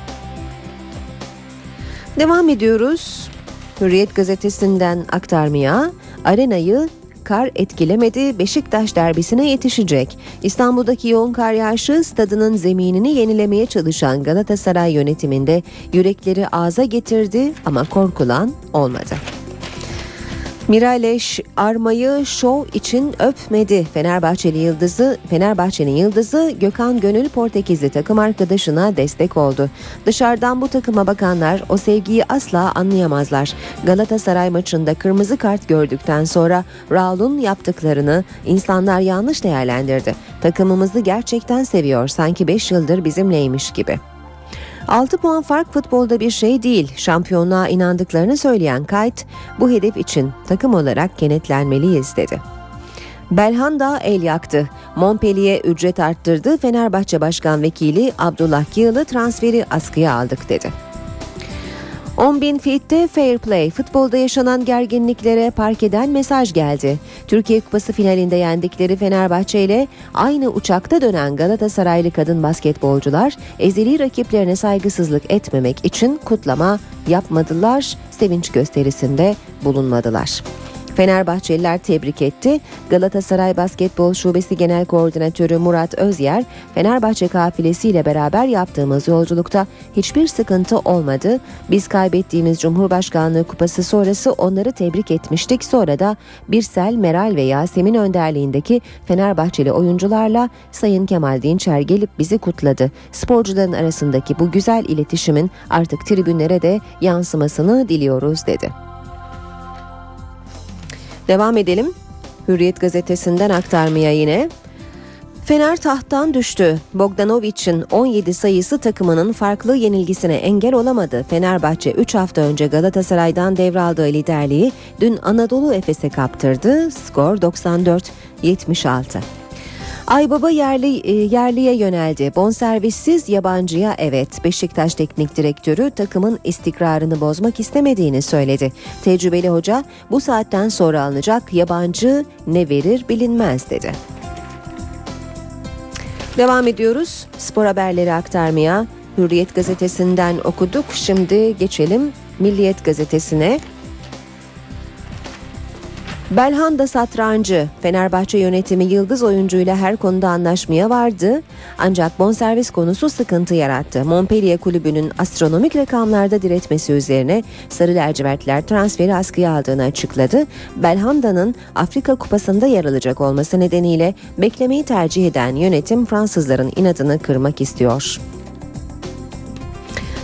Devam ediyoruz. Hürriyet gazetesinden aktarmaya arenayı kar etkilemedi Beşiktaş derbisine yetişecek. İstanbul'daki yoğun kar yağışı stadının zeminini yenilemeye çalışan Galatasaray yönetiminde yürekleri ağza getirdi ama korkulan olmadı. Miraleş armayı şov için öpmedi. Fenerbahçeli yıldızı, Fenerbahçe'nin yıldızı Gökhan Gönül Portekizli takım arkadaşına destek oldu. Dışarıdan bu takıma bakanlar o sevgiyi asla anlayamazlar. Galatasaray maçında kırmızı kart gördükten sonra Raul'un yaptıklarını insanlar yanlış değerlendirdi. Takımımızı gerçekten seviyor sanki 5 yıldır bizimleymiş gibi. 6 puan fark futbolda bir şey değil. Şampiyonluğa inandıklarını söyleyen Kayt, bu hedef için takım olarak kenetlenmeliyiz dedi. Belhanda el yaktı. Montpellier ücret arttırdı. Fenerbahçe Başkan Vekili Abdullah Yığılı transferi askıya aldık dedi. 10 bin fitte fair play. Futbolda yaşanan gerginliklere parkeden mesaj geldi. Türkiye Kupası finalinde yendikleri Fenerbahçe ile aynı uçakta dönen Galatasaraylı kadın basketbolcular ezeli rakiplerine saygısızlık etmemek için kutlama yapmadılar, sevinç gösterisinde bulunmadılar. Fenerbahçeliler tebrik etti. Galatasaray Basketbol Şubesi Genel Koordinatörü Murat Özyer, Fenerbahçe kafilesiyle beraber yaptığımız yolculukta hiçbir sıkıntı olmadı. Biz kaybettiğimiz Cumhurbaşkanlığı kupası sonrası onları tebrik etmiştik. Sonra da Birsel, Meral ve Yasemin önderliğindeki Fenerbahçeli oyuncularla Sayın Kemal Dinçer gelip bizi kutladı. Sporcuların arasındaki bu güzel iletişimin artık tribünlere de yansımasını diliyoruz dedi. Devam edelim. Hürriyet gazetesinden aktarmaya yine. Fener tahttan düştü. Bogdanovic'in 17 sayısı takımının farklı yenilgisine engel olamadı. Fenerbahçe 3 hafta önce Galatasaray'dan devraldığı liderliği dün Anadolu Efes'e kaptırdı. Skor 94-76. Aybaba yerli e, yerliye yöneldi. Bonservissiz yabancıya evet. Beşiktaş Teknik Direktörü takımın istikrarını bozmak istemediğini söyledi. Tecrübeli hoca bu saatten sonra alınacak yabancı ne verir bilinmez dedi. Devam ediyoruz. Spor haberleri aktarmaya. Hürriyet gazetesinden okuduk. Şimdi geçelim Milliyet gazetesine. Belhanda satrancı. Fenerbahçe yönetimi yıldız oyuncuyla her konuda anlaşmaya vardı. Ancak bonservis konusu sıkıntı yarattı. Montpellier kulübünün astronomik rakamlarda diretmesi üzerine Sarı lacivertler transferi askıya aldığını açıkladı. Belhanda'nın Afrika Kupası'nda yer alacak olması nedeniyle beklemeyi tercih eden yönetim Fransızların inadını kırmak istiyor.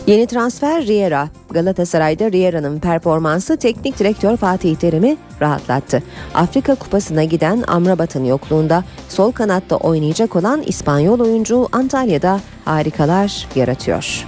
Yeni transfer Riera. Galatasaray'da Riera'nın performansı teknik direktör Fatih Terim'i rahatlattı. Afrika Kupası'na giden Amrabat'ın yokluğunda sol kanatta oynayacak olan İspanyol oyuncu Antalya'da harikalar yaratıyor.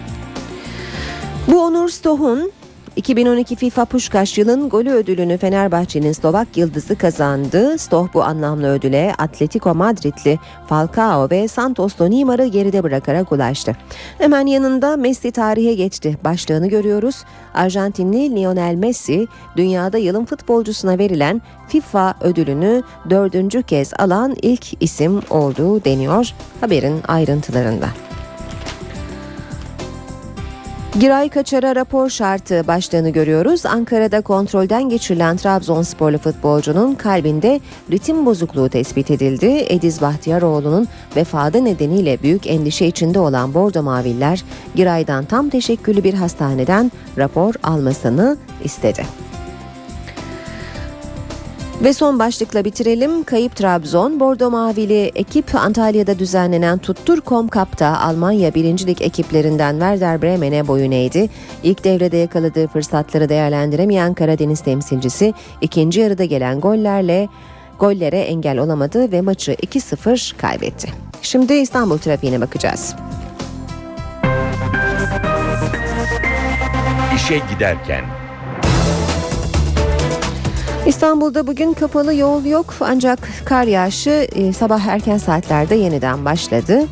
Bu Onur Stoh'un 2012 FIFA Puşkaş yılın golü ödülünü Fenerbahçe'nin Slovak yıldızı kazandı. Stoh bu anlamlı ödüle Atletico Madridli Falcao ve Santos'lu Neymar'ı geride bırakarak ulaştı. Hemen yanında Messi tarihe geçti. Başlığını görüyoruz. Arjantinli Lionel Messi dünyada yılın futbolcusuna verilen FIFA ödülünü dördüncü kez alan ilk isim olduğu deniyor haberin ayrıntılarında. Giray Kaçar'a rapor şartı başlığını görüyoruz. Ankara'da kontrolden geçirilen Trabzonsporlu futbolcunun kalbinde ritim bozukluğu tespit edildi. Ediz Bahtiyaroğlu'nun vefadı nedeniyle büyük endişe içinde olan Bordo Maviller, Giray'dan tam teşekküllü bir hastaneden rapor almasını istedi. Ve son başlıkla bitirelim. Kayıp Trabzon, Bordo Mavili ekip Antalya'da düzenlenen Tuttur.com Cup'ta Almanya birincilik ekiplerinden Werder Bremen'e boyun eğdi. İlk devrede yakaladığı fırsatları değerlendiremeyen Karadeniz temsilcisi ikinci yarıda gelen gollerle gollere engel olamadı ve maçı 2-0 kaybetti. Şimdi İstanbul trafiğine bakacağız. İşe giderken İstanbul'da bugün kapalı yol yok ancak kar yağışı e, sabah erken saatlerde yeniden başladı.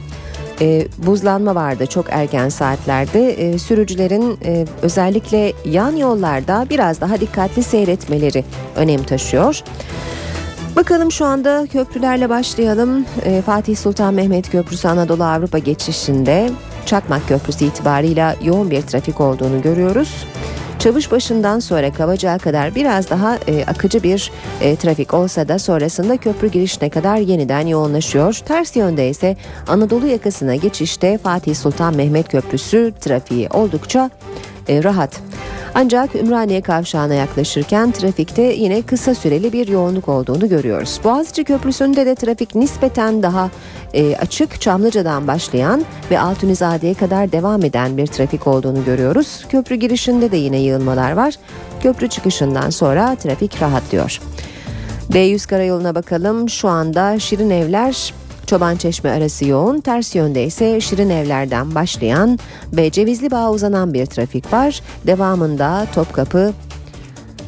E, buzlanma vardı çok erken saatlerde. E, sürücülerin e, özellikle yan yollarda biraz daha dikkatli seyretmeleri önem taşıyor. Bakalım şu anda köprülerle başlayalım. E, Fatih Sultan Mehmet Köprüsü Anadolu Avrupa geçişinde Çakmak Köprüsü itibarıyla yoğun bir trafik olduğunu görüyoruz. Çavuşbaşı'ndan sonra Kavacık'a kadar biraz daha e, akıcı bir e, trafik olsa da sonrasında köprü girişine kadar yeniden yoğunlaşıyor. Ters yönde ise Anadolu yakasına geçişte Fatih Sultan Mehmet Köprüsü trafiği oldukça e, rahat. Ancak Ümraniye kavşağına yaklaşırken trafikte yine kısa süreli bir yoğunluk olduğunu görüyoruz. Boğaziçi Köprüsü'nde de trafik nispeten daha e, açık Çamlıca'dan başlayan ve Altunizade'ye kadar devam eden bir trafik olduğunu görüyoruz. Köprü girişinde de yine yığılmalar var. Köprü çıkışından sonra trafik rahatlıyor. D100 karayoluna bakalım. Şu anda Şirin Evler Çoban Çeşme arası yoğun, ters yönde ise Şirin Evler'den başlayan ve Cevizli Bağ'a uzanan bir trafik var. Devamında Topkapı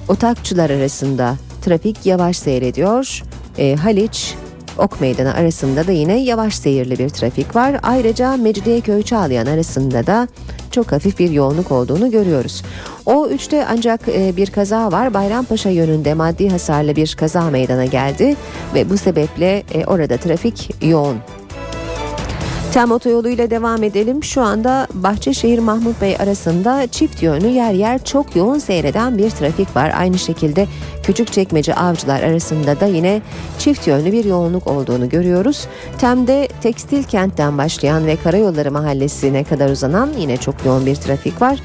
Otakçılar arasında trafik yavaş seyrediyor. e, Haliç Ok Meydanı arasında da yine yavaş seyirli bir trafik var. Ayrıca Mecidiyeköy Çağlayan arasında da çok hafif bir yoğunluk olduğunu görüyoruz. O 3'te ancak e, bir kaza var. Bayrampaşa yönünde maddi hasarlı bir kaza meydana geldi ve bu sebeple e, orada trafik yoğun. Tem otoyoluyla devam edelim. Şu anda Bahçeşehir Mahmut Bey arasında çift yönlü yer yer çok yoğun seyreden bir trafik var. Aynı şekilde Küçükçekmece Avcılar arasında da yine çift yönlü bir yoğunluk olduğunu görüyoruz. Tem'de Tekstil Kent'ten başlayan ve Karayolları Mahallesi'ne kadar uzanan yine çok yoğun bir trafik var.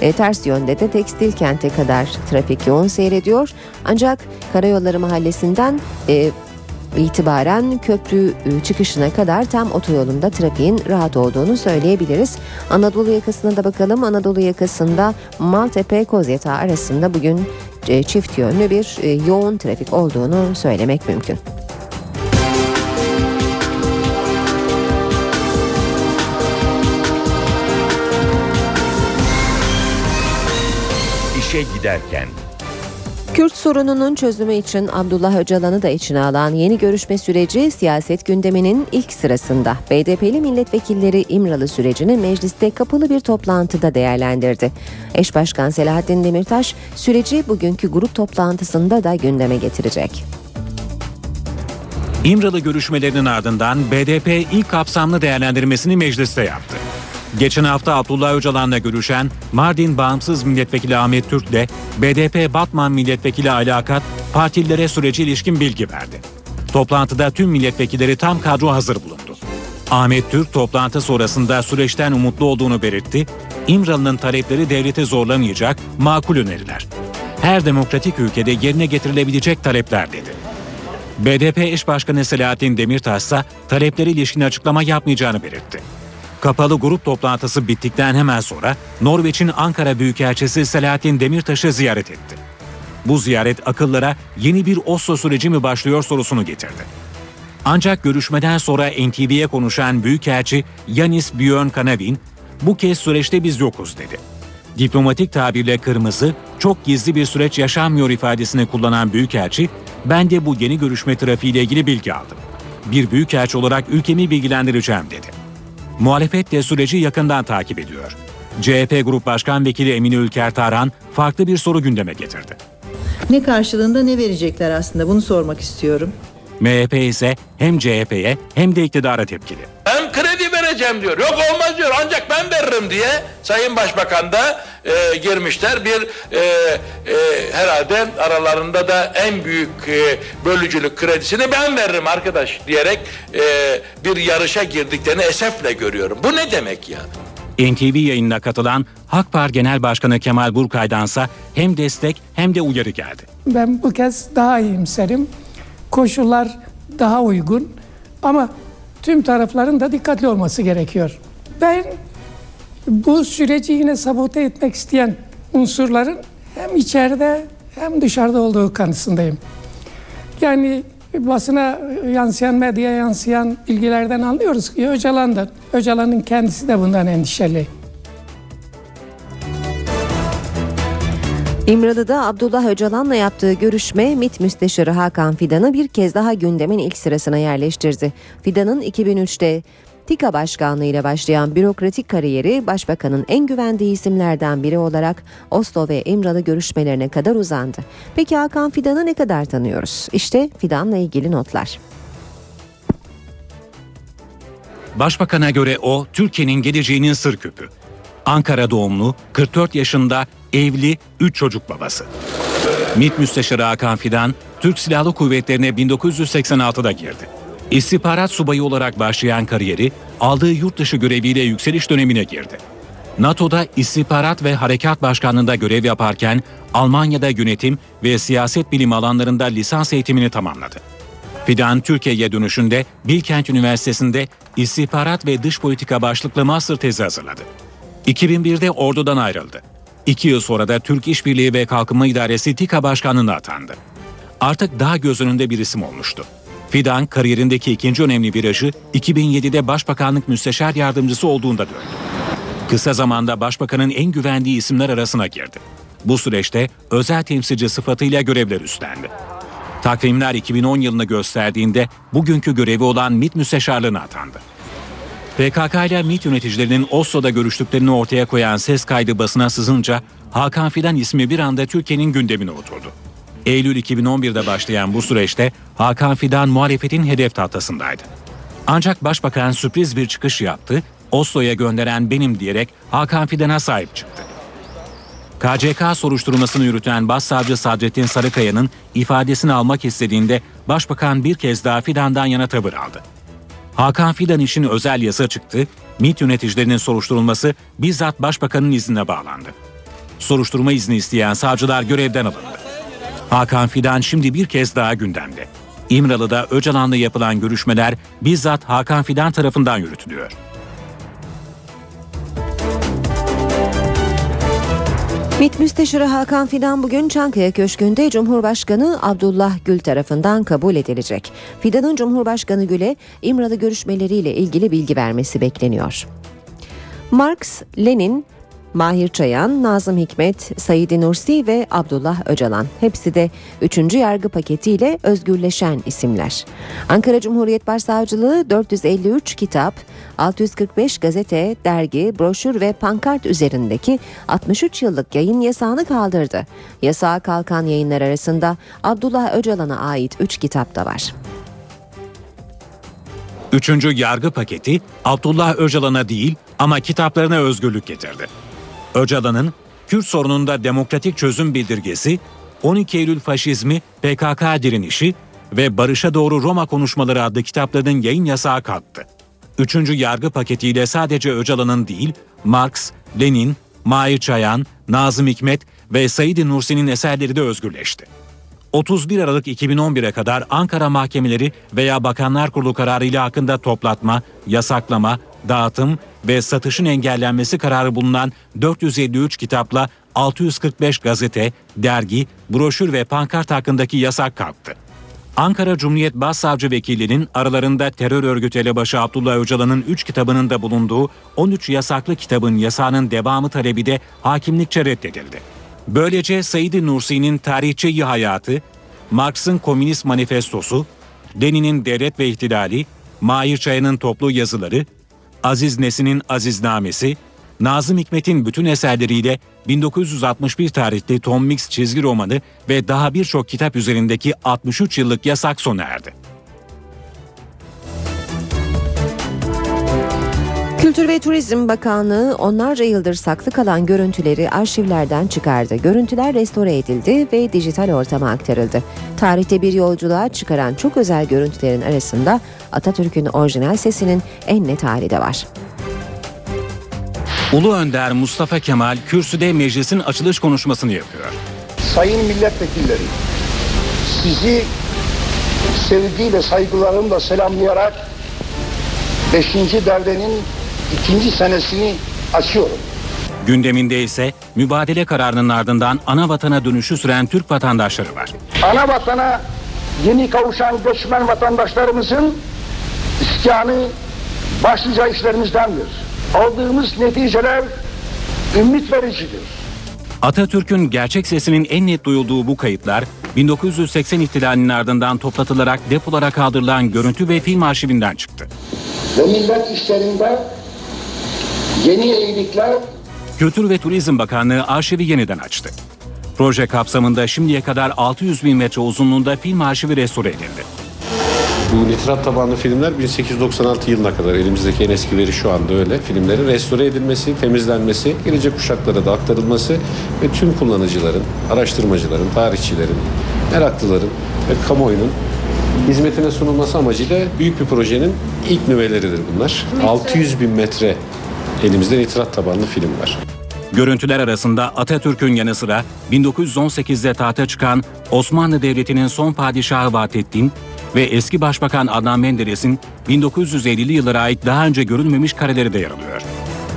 E, ters yönde de Tekstil Kent'e kadar trafik yoğun seyrediyor. Ancak Karayolları Mahallesi'nden e, itibaren köprü e, çıkışına kadar tam otoyolunda trafiğin rahat olduğunu söyleyebiliriz. Anadolu yakasına da bakalım. Anadolu yakasında Maltepe Kozyatağı arasında bugün e, çift yönlü bir e, yoğun trafik olduğunu söylemek mümkün. İşe giderken Kürt sorununun çözümü için Abdullah Öcalan'ı da içine alan yeni görüşme süreci siyaset gündeminin ilk sırasında. BDP'li milletvekilleri İmralı sürecini mecliste kapalı bir toplantıda değerlendirdi. Eş Başkan Selahattin Demirtaş süreci bugünkü grup toplantısında da gündeme getirecek. İmralı görüşmelerinin ardından BDP ilk kapsamlı değerlendirmesini mecliste yaptı. Geçen hafta Abdullah Öcalan'la görüşen Mardin Bağımsız Milletvekili Ahmet Türk ile BDP Batman Milletvekili Alakat partililere sürece ilişkin bilgi verdi. Toplantıda tüm milletvekilleri tam kadro hazır bulundu. Ahmet Türk toplantı sonrasında süreçten umutlu olduğunu belirtti. İmralı'nın talepleri devlete zorlamayacak makul öneriler. Her demokratik ülkede yerine getirilebilecek talepler dedi. BDP eş başkanı Selahattin Demirtaş ise talepleri ilişkin açıklama yapmayacağını belirtti. Kapalı grup toplantısı bittikten hemen sonra Norveç'in Ankara Büyükelçisi Selahattin Demirtaş'ı ziyaret etti. Bu ziyaret akıllara yeni bir Oslo süreci mi başlıyor sorusunu getirdi. Ancak görüşmeden sonra NTV'ye konuşan Büyükelçi Yanis Björn Kanavin, bu kez süreçte biz yokuz dedi. Diplomatik tabirle kırmızı, çok gizli bir süreç yaşanmıyor ifadesini kullanan Büyükelçi, ben de bu yeni görüşme trafiğiyle ilgili bilgi aldım. Bir Büyükelçi olarak ülkemi bilgilendireceğim dedi. Muhalefet de süreci yakından takip ediyor. CHP Grup Başkan Vekili Emine Ülker Tarhan farklı bir soru gündeme getirdi. Ne karşılığında ne verecekler aslında bunu sormak istiyorum. MHP ise hem CHP'ye hem de iktidara tepkili. Ben kredi vereceğim diyor. Yok olmaz diyor ancak ben veririm diye Sayın Başbakan da e, girmişler. Bir e, e, herhalde aralarında da en büyük e, bölücülük kredisini ben veririm arkadaş diyerek e, bir yarışa girdiklerini esefle görüyorum. Bu ne demek ya? NTV yayınına katılan Hakpar Genel Başkanı Kemal Burkay'dansa hem destek hem de uyarı geldi. Ben bu kez daha iyimserim. Koşullar daha uygun ama tüm tarafların da dikkatli olması gerekiyor. Ben bu süreci yine sabote etmek isteyen unsurların hem içeride hem dışarıda olduğu kanısındayım. Yani basına yansıyan, medyaya yansıyan bilgilerden anlıyoruz ki Öcalan'dan, Öcalan'ın kendisi de bundan endişeli. İmralı'da Abdullah Öcalan'la yaptığı görüşme MİT Müsteşarı Hakan Fidan'ı bir kez daha gündemin ilk sırasına yerleştirdi. Fidan'ın 2003'te TİKA Başkanlığı ile başlayan bürokratik kariyeri Başbakanın en güvendiği isimlerden biri olarak Oslo ve İmralı görüşmelerine kadar uzandı. Peki Hakan Fidan'ı ne kadar tanıyoruz? İşte Fidan'la ilgili notlar. Başbakan'a göre o Türkiye'nin geleceğinin sır küpü. Ankara doğumlu, 44 yaşında, evli, 3 çocuk babası. MİT Müsteşarı Hakan Fidan, Türk Silahlı Kuvvetleri'ne 1986'da girdi. İstihbarat subayı olarak başlayan kariyeri, aldığı yurt dışı göreviyle yükseliş dönemine girdi. NATO'da istihbarat ve harekat başkanlığında görev yaparken Almanya'da yönetim ve siyaset bilimi alanlarında lisans eğitimini tamamladı. Fidan Türkiye'ye dönüşünde Bilkent Üniversitesi'nde istihbarat ve dış politika başlıklı master tezi hazırladı. 2001'de ordudan ayrıldı. İki yıl sonra da Türk İşbirliği ve Kalkınma İdaresi TİKA Başkanlığı'na atandı. Artık daha göz önünde bir isim olmuştu. Fidan kariyerindeki ikinci önemli virajı 2007'de Başbakanlık Müsteşar Yardımcısı olduğunda döndü. Kısa zamanda Başbakanın en güvendiği isimler arasına girdi. Bu süreçte özel temsilci sıfatıyla görevler üstlendi. Takvimler 2010 yılını gösterdiğinde bugünkü görevi olan MİT müsteşarlığına atandı. PKK ile MİT yöneticilerinin Oslo'da görüştüklerini ortaya koyan ses kaydı basına sızınca Hakan Fidan ismi bir anda Türkiye'nin gündemine oturdu. Eylül 2011'de başlayan bu süreçte Hakan Fidan muhalefetin hedef tahtasındaydı. Ancak başbakan sürpriz bir çıkış yaptı, Oslo'ya gönderen benim diyerek Hakan Fidan'a sahip çıktı. KCK soruşturmasını yürüten Başsavcı Sadrettin Sarıkaya'nın ifadesini almak istediğinde Başbakan bir kez daha Fidan'dan yana tavır aldı. Hakan Fidan için özel yasa çıktı, MİT yöneticilerinin soruşturulması bizzat Başbakanın iznine bağlandı. Soruşturma izni isteyen savcılar görevden alındı. Hakan Fidan şimdi bir kez daha gündemde. İmralı'da Öcalan'la yapılan görüşmeler bizzat Hakan Fidan tarafından yürütülüyor. MİT Müsteşarı Hakan Fidan bugün Çankaya Köşkü'nde Cumhurbaşkanı Abdullah Gül tarafından kabul edilecek. Fidan'ın Cumhurbaşkanı Gül'e İmralı görüşmeleriyle ilgili bilgi vermesi bekleniyor. Marx, Lenin, Mahir Çayan, Nazım Hikmet, Said Nursi ve Abdullah Öcalan. Hepsi de 3. yargı paketiyle özgürleşen isimler. Ankara Cumhuriyet Başsavcılığı 453 kitap, 645 gazete, dergi, broşür ve pankart üzerindeki 63 yıllık yayın yasağını kaldırdı. Yasağa kalkan yayınlar arasında Abdullah Öcalan'a ait 3 kitap da var. Üçüncü yargı paketi Abdullah Öcalan'a değil ama kitaplarına özgürlük getirdi. Öcalan'ın Kürt sorununda demokratik çözüm bildirgesi, 12 Eylül faşizmi, PKK direnişi ve Barışa Doğru Roma konuşmaları adlı kitaplarının yayın yasağı kalktı. Üçüncü yargı paketiyle sadece Öcalan'ın değil, Marx, Lenin, Mahir Çayan, Nazım Hikmet ve Said Nursi'nin eserleri de özgürleşti. 31 Aralık 2011'e kadar Ankara mahkemeleri veya Bakanlar Kurulu kararıyla hakkında toplatma, yasaklama, dağıtım ve satışın engellenmesi kararı bulunan 453 kitapla 645 gazete, dergi, broşür ve pankart hakkındaki yasak kalktı. Ankara Cumhuriyet Başsavcı Vekili'nin aralarında terör örgütü elebaşı Abdullah Öcalan'ın 3 kitabının da bulunduğu 13 yasaklı kitabın yasağının devamı talebi de hakimlikçe reddedildi. Böylece Said Nursi'nin tarihçi hayatı, Marx'ın Komünist Manifestosu, Lenin'in Devlet ve İhtilali, Mahir Çayan'ın toplu yazıları, Aziz Nesin'in Aziznamesi, Nazım Hikmet'in bütün eserleriyle 1961 tarihli Tom Mix çizgi romanı ve daha birçok kitap üzerindeki 63 yıllık yasak sona erdi. Kültür ve Turizm Bakanlığı onlarca yıldır saklı kalan görüntüleri arşivlerden çıkardı. Görüntüler restore edildi ve dijital ortama aktarıldı. Tarihte bir yolculuğa çıkaran çok özel görüntülerin arasında Atatürk'ün orijinal sesinin en net hali de var. Ulu Önder Mustafa Kemal kürsüde meclisin açılış konuşmasını yapıyor. Sayın milletvekilleri, sizi sevgiyle, saygılarımla selamlayarak 5. derdenin ikinci senesini açıyorum. Gündeminde ise mübadele kararının ardından ana vatana dönüşü süren Türk vatandaşları var. Ana vatana yeni kavuşan göçmen vatandaşlarımızın isyanı başlıca işlerimizdendir. Aldığımız neticeler ümit vericidir. Atatürk'ün gerçek sesinin en net duyulduğu bu kayıtlar 1980 ihtilalinin ardından toplatılarak depolara kaldırılan görüntü ve film arşivinden çıktı. Ve millet işlerinde yeni yenilikler Kültür ve Turizm Bakanlığı arşivi yeniden açtı. Proje kapsamında şimdiye kadar 600 bin metre uzunluğunda film arşivi restore edildi. Bu nitrat tabanlı filmler 1896 yılına kadar elimizdeki en eski veri şu anda öyle. Filmlerin restore edilmesi, temizlenmesi, gelecek kuşaklara da aktarılması ve tüm kullanıcıların, araştırmacıların, tarihçilerin, meraklıların ve kamuoyunun hizmetine sunulması amacıyla büyük bir projenin ilk nüveleridir bunlar. 600 bin metre elimizde nitrat tabanlı film var. Görüntüler arasında Atatürk'ün yanı sıra 1918'de tahta çıkan Osmanlı Devleti'nin son padişahı Vahdettin ve eski başbakan Adnan Menderes'in 1950'li yıllara ait daha önce görülmemiş kareleri de yer alıyor.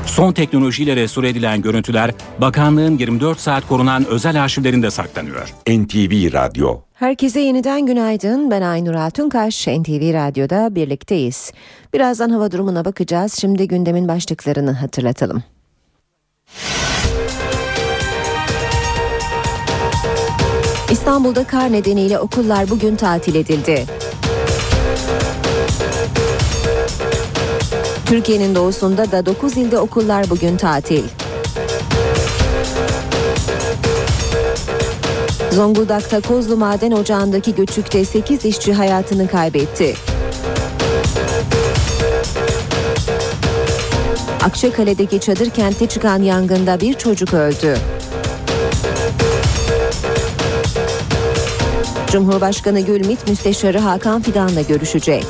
Son teknolojiyle restore edilen görüntüler bakanlığın 24 saat korunan özel arşivlerinde saklanıyor. NTV Radyo Herkese yeniden günaydın. Ben Aynur Altunkaş. NTV Radyo'da birlikteyiz. Birazdan hava durumuna bakacağız. Şimdi gündemin başlıklarını hatırlatalım. İstanbul'da kar nedeniyle okullar bugün tatil edildi. Türkiye'nin doğusunda da 9 ilde okullar bugün tatil. Zonguldak'ta Kozlu Maden Ocağı'ndaki göçükte 8 işçi hayatını kaybetti. Akçakale'deki çadır kentte çıkan yangında bir çocuk öldü. Cumhurbaşkanı Gülmit Müsteşarı Hakan Fidan'la görüşecek.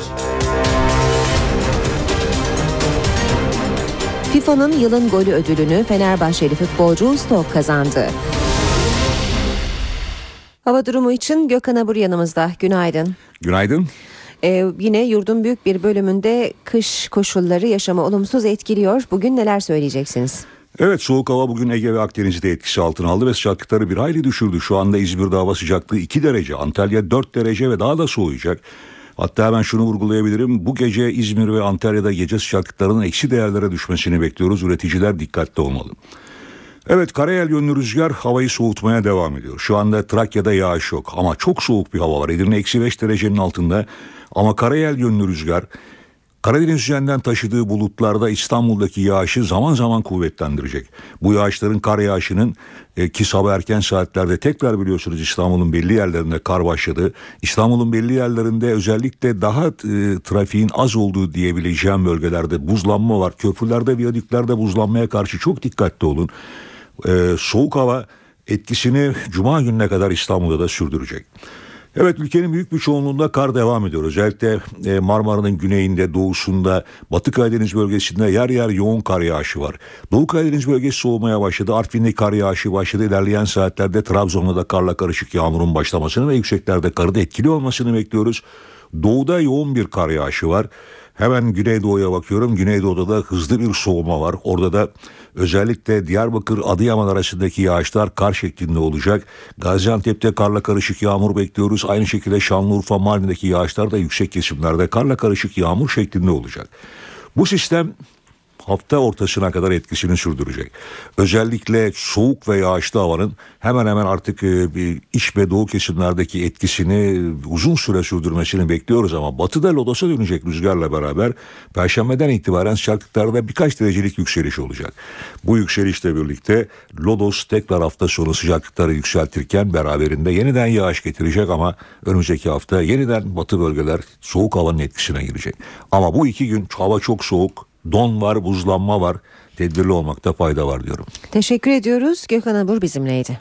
FIFA'nın yılın golü ödülünü Fenerbahçeli futbolcu Stok kazandı. Hava durumu için Gökhan Abur yanımızda. Günaydın. Günaydın. Ee, yine yurdun büyük bir bölümünde kış koşulları yaşamı olumsuz etkiliyor. Bugün neler söyleyeceksiniz? Evet soğuk hava bugün Ege ve Akdeniz'de etkisi altına aldı ve sıcaklıkları bir hayli düşürdü. Şu anda İzmir'de hava sıcaklığı 2 derece, Antalya 4 derece ve daha da soğuyacak. Hatta hemen şunu vurgulayabilirim. Bu gece İzmir ve Antalya'da gece sıcaklıklarının eksi değerlere düşmesini bekliyoruz. Üreticiler dikkatli olmalı. Evet karayel yönlü rüzgar havayı soğutmaya devam ediyor. Şu anda Trakya'da yağış yok ama çok soğuk bir hava var. Edirne eksi 5 derecenin altında ama karayel yönlü rüzgar Karadeniz üzerinden taşıdığı bulutlarda İstanbul'daki yağışı zaman zaman kuvvetlendirecek. Bu yağışların kar yağışının e, ki sabah erken saatlerde tekrar biliyorsunuz İstanbul'un belli yerlerinde kar başladı. İstanbul'un belli yerlerinde özellikle daha e, trafiğin az olduğu diyebileceğim bölgelerde buzlanma var. Köprülerde, viyadüklerde buzlanmaya karşı çok dikkatli olun. E, soğuk hava etkisini cuma gününe kadar İstanbul'da da sürdürecek. Evet ülkenin büyük bir çoğunluğunda kar devam ediyor. Özellikle e, Marmara'nın güneyinde, doğusunda, Batı Karadeniz bölgesinde yer yer yoğun kar yağışı var. Doğu Karadeniz bölgesi soğumaya başladı. Artvin'de kar yağışı başladı. İlerleyen saatlerde Trabzon'da da karla karışık yağmurun başlamasını ve yükseklerde karın etkili olmasını bekliyoruz. Doğuda yoğun bir kar yağışı var. Hemen Güneydoğu'ya bakıyorum. Güneydoğu'da da hızlı bir soğuma var. Orada da özellikle Diyarbakır Adıyaman arasındaki yağışlar kar şeklinde olacak. Gaziantep'te karla karışık yağmur bekliyoruz. Aynı şekilde Şanlıurfa Mardin'deki yağışlar da yüksek kesimlerde karla karışık yağmur şeklinde olacak. Bu sistem hafta ortasına kadar etkisini sürdürecek. Özellikle soğuk ve yağışlı havanın hemen hemen artık e, iç ve doğu kesimlerdeki etkisini uzun süre sürdürmesini bekliyoruz ama batıda lodosa dönecek rüzgarla beraber perşembeden itibaren sıcaklıklarda birkaç derecelik yükseliş olacak. Bu yükselişle birlikte lodos tekrar hafta sonu sıcaklıkları yükseltirken beraberinde yeniden yağış getirecek ama önümüzdeki hafta yeniden batı bölgeler soğuk havanın etkisine girecek. Ama bu iki gün hava çok soğuk, don var, buzlanma var. Tedbirli olmakta fayda var diyorum. Teşekkür ediyoruz. Gökhan Abur bizimleydi.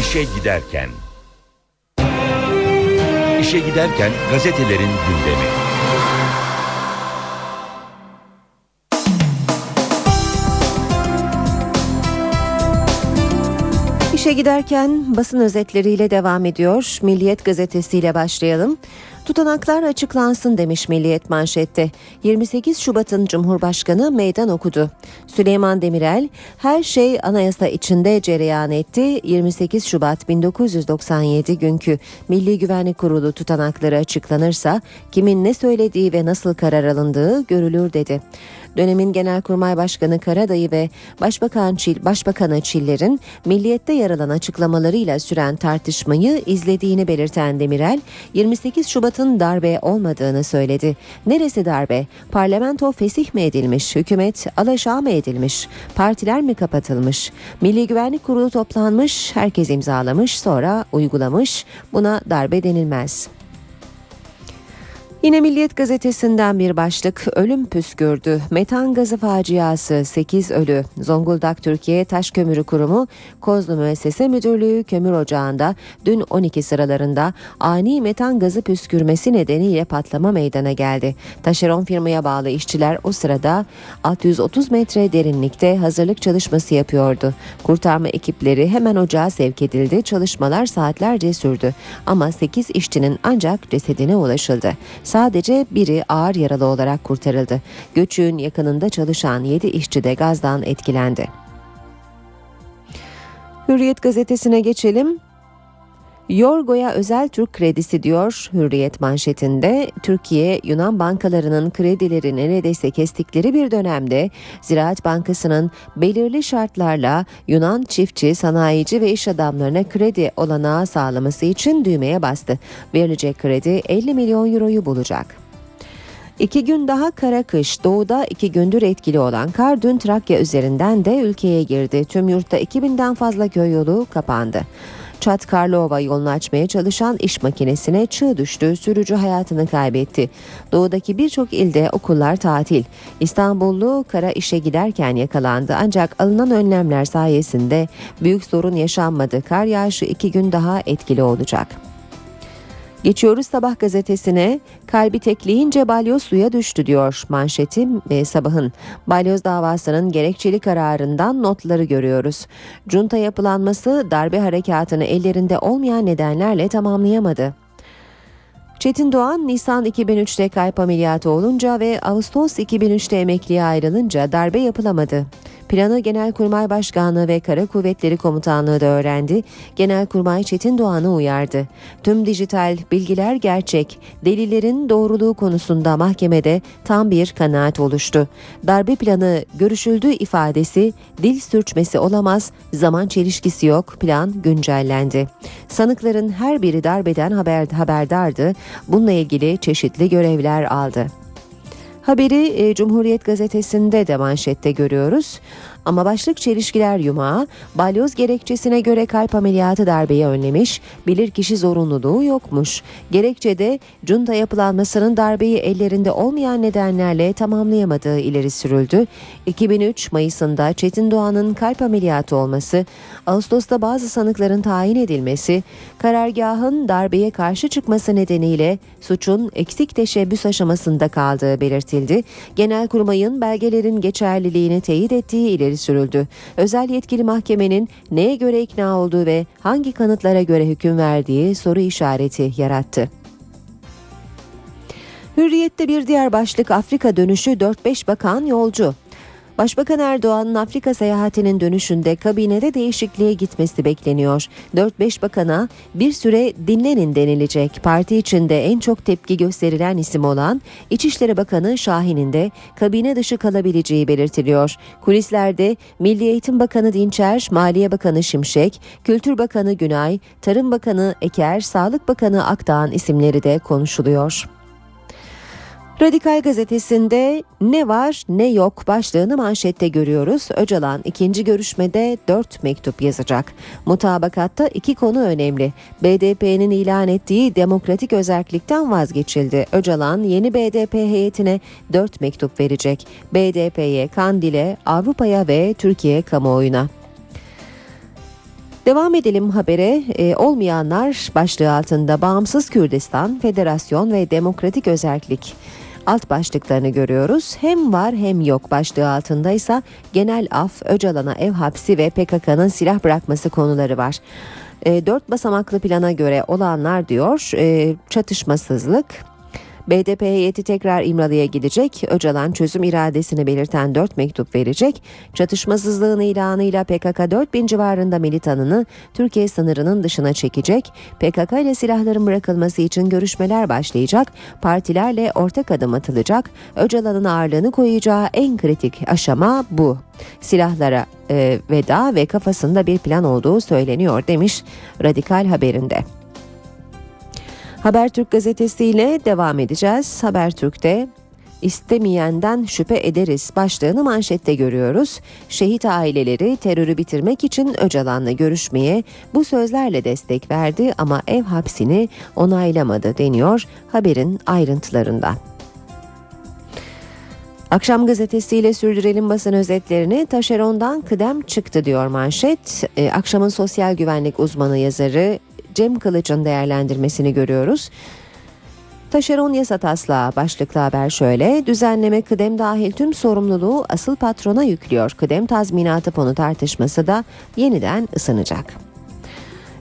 İşe giderken. İşe giderken gazetelerin gündemi. İşe giderken basın özetleriyle devam ediyor. Milliyet gazetesiyle başlayalım. Tutanaklar açıklansın demiş Milliyet manşette. 28 Şubat'ın Cumhurbaşkanı meydan okudu. Süleyman Demirel her şey anayasa içinde cereyan etti. 28 Şubat 1997 günkü Milli Güvenlik Kurulu tutanakları açıklanırsa kimin ne söylediği ve nasıl karar alındığı görülür dedi. Dönemin Genelkurmay Başkanı Karadayı ve Başbakan Çil, Başbakanı Çiller'in milliyette yer alan açıklamalarıyla süren tartışmayı izlediğini belirten Demirel, 28 Şubat'ın darbe olmadığını söyledi. Neresi darbe? Parlamento fesih mi edilmiş? Hükümet alaşağı mı edilmiş? Partiler mi kapatılmış? Milli Güvenlik Kurulu toplanmış, herkes imzalamış, sonra uygulamış. Buna darbe denilmez. Yine Milliyet gazetesinden bir başlık ölüm püskürdü. Metan gazı faciası 8 ölü. Zonguldak Türkiye Taş Kömürü Kurumu Kozlu Müessese Müdürlüğü kömür ocağında dün 12 sıralarında ani metan gazı püskürmesi nedeniyle patlama meydana geldi. Taşeron firmaya bağlı işçiler o sırada 630 metre derinlikte hazırlık çalışması yapıyordu. Kurtarma ekipleri hemen ocağa sevk edildi. Çalışmalar saatlerce sürdü. Ama 8 işçinin ancak cesedine ulaşıldı. Sadece biri ağır yaralı olarak kurtarıldı. Göçüğün yakınında çalışan 7 işçi de gazdan etkilendi. Hürriyet gazetesine geçelim. Yorgo'ya özel Türk kredisi diyor Hürriyet manşetinde. Türkiye Yunan bankalarının kredileri neredeyse kestikleri bir dönemde Ziraat Bankası'nın belirli şartlarla Yunan çiftçi, sanayici ve iş adamlarına kredi olanağı sağlaması için düğmeye bastı. Verilecek kredi 50 milyon euroyu bulacak. İki gün daha kara kış. Doğuda iki gündür etkili olan kar dün Trakya üzerinden de ülkeye girdi. Tüm yurtta 2000'den fazla köy yolu kapandı. Çat Karlova yolunu açmaya çalışan iş makinesine çığ düştü, sürücü hayatını kaybetti. Doğudaki birçok ilde okullar tatil. İstanbullu kara işe giderken yakalandı ancak alınan önlemler sayesinde büyük sorun yaşanmadı. Kar yağışı iki gün daha etkili olacak. Geçiyoruz sabah gazetesine. Kalbi tekleyince balyoz suya düştü diyor manşeti e, sabahın. Balyoz davasının gerekçeli kararından notları görüyoruz. Junta yapılanması darbe harekatını ellerinde olmayan nedenlerle tamamlayamadı. Çetin Doğan Nisan 2003'te kalp ameliyatı olunca ve Ağustos 2003'te emekliye ayrılınca darbe yapılamadı. Planı Genelkurmay Başkanlığı ve Kara Kuvvetleri Komutanlığı da öğrendi. Genelkurmay Çetin Doğan'ı uyardı. Tüm dijital bilgiler gerçek. Delillerin doğruluğu konusunda mahkemede tam bir kanaat oluştu. Darbe planı görüşüldü ifadesi dil sürçmesi olamaz, zaman çelişkisi yok, plan güncellendi. Sanıkların her biri darbeden haber, haberdardı. Bununla ilgili çeşitli görevler aldı. Haberi e, Cumhuriyet gazetesinde de manşette görüyoruz. Ama başlık çelişkiler yumağı, balyoz gerekçesine göre kalp ameliyatı darbeyi önlemiş, bilirkişi zorunluluğu yokmuş. Gerekçede junta yapılanmasının darbeyi ellerinde olmayan nedenlerle tamamlayamadığı ileri sürüldü. 2003 Mayıs'ında Çetin Doğan'ın kalp ameliyatı olması, Ağustos'ta bazı sanıkların tayin edilmesi, karargahın darbeye karşı çıkması nedeniyle suçun eksik teşebbüs aşamasında kaldığı belirtildi. Genelkurmay'ın belgelerin geçerliliğini teyit ettiği ileri sürüldü. Özel yetkili mahkemenin neye göre ikna olduğu ve hangi kanıtlara göre hüküm verdiği soru işareti yarattı. Hürriyette bir diğer başlık Afrika dönüşü 4-5 bakan yolcu. Başbakan Erdoğan'ın Afrika seyahatinin dönüşünde kabinede değişikliğe gitmesi bekleniyor. 4-5 bakana bir süre dinlenin denilecek. Parti içinde en çok tepki gösterilen isim olan İçişleri Bakanı Şahin'in de kabine dışı kalabileceği belirtiliyor. Kulislerde Milli Eğitim Bakanı Dinçer, Maliye Bakanı Şimşek, Kültür Bakanı Günay, Tarım Bakanı Eker, Sağlık Bakanı Akdağ'ın isimleri de konuşuluyor. Radikal gazetesinde ne var ne yok başlığını manşette görüyoruz. Öcalan ikinci görüşmede dört mektup yazacak. Mutabakatta iki konu önemli. BDP'nin ilan ettiği demokratik özellikten vazgeçildi. Öcalan yeni BDP heyetine dört mektup verecek. BDP'ye, Kandil'e, Avrupa'ya ve Türkiye kamuoyuna. Devam edelim habere. Ee, olmayanlar başlığı altında Bağımsız Kürdistan, Federasyon ve Demokratik Özellik alt başlıklarını görüyoruz. Hem var hem yok başlığı altında ise genel af, Öcalan'a ev hapsi ve PKK'nın silah bırakması konuları var. E, dört basamaklı plana göre olanlar diyor e, çatışmasızlık, BDP heyeti tekrar İmralı'ya gidecek. Öcalan çözüm iradesini belirten 4 mektup verecek. Çatışmasızlığın ilanıyla PKK 4000 civarında militanını Türkiye sınırının dışına çekecek. PKK ile silahların bırakılması için görüşmeler başlayacak. Partilerle ortak adım atılacak. Öcalan'ın ağırlığını koyacağı en kritik aşama bu. Silahlara e, veda ve kafasında bir plan olduğu söyleniyor demiş Radikal haberinde. Habertürk gazetesiyle devam edeceğiz. Habertürk'te istemeyenden şüphe ederiz başlığını manşette görüyoruz. Şehit aileleri terörü bitirmek için Öcalan'la görüşmeye bu sözlerle destek verdi ama ev hapsini onaylamadı deniyor haberin ayrıntılarında. Akşam gazetesiyle sürdürelim basın özetlerini. Taşerondan kıdem çıktı diyor manşet. Ee, akşamın sosyal güvenlik uzmanı yazarı Cem Kılıç'ın değerlendirmesini görüyoruz. Taşeron yasa taslağı başlıklı haber şöyle. Düzenleme kıdem dahil tüm sorumluluğu asıl patrona yüklüyor. Kıdem tazminatı fonu tartışması da yeniden ısınacak.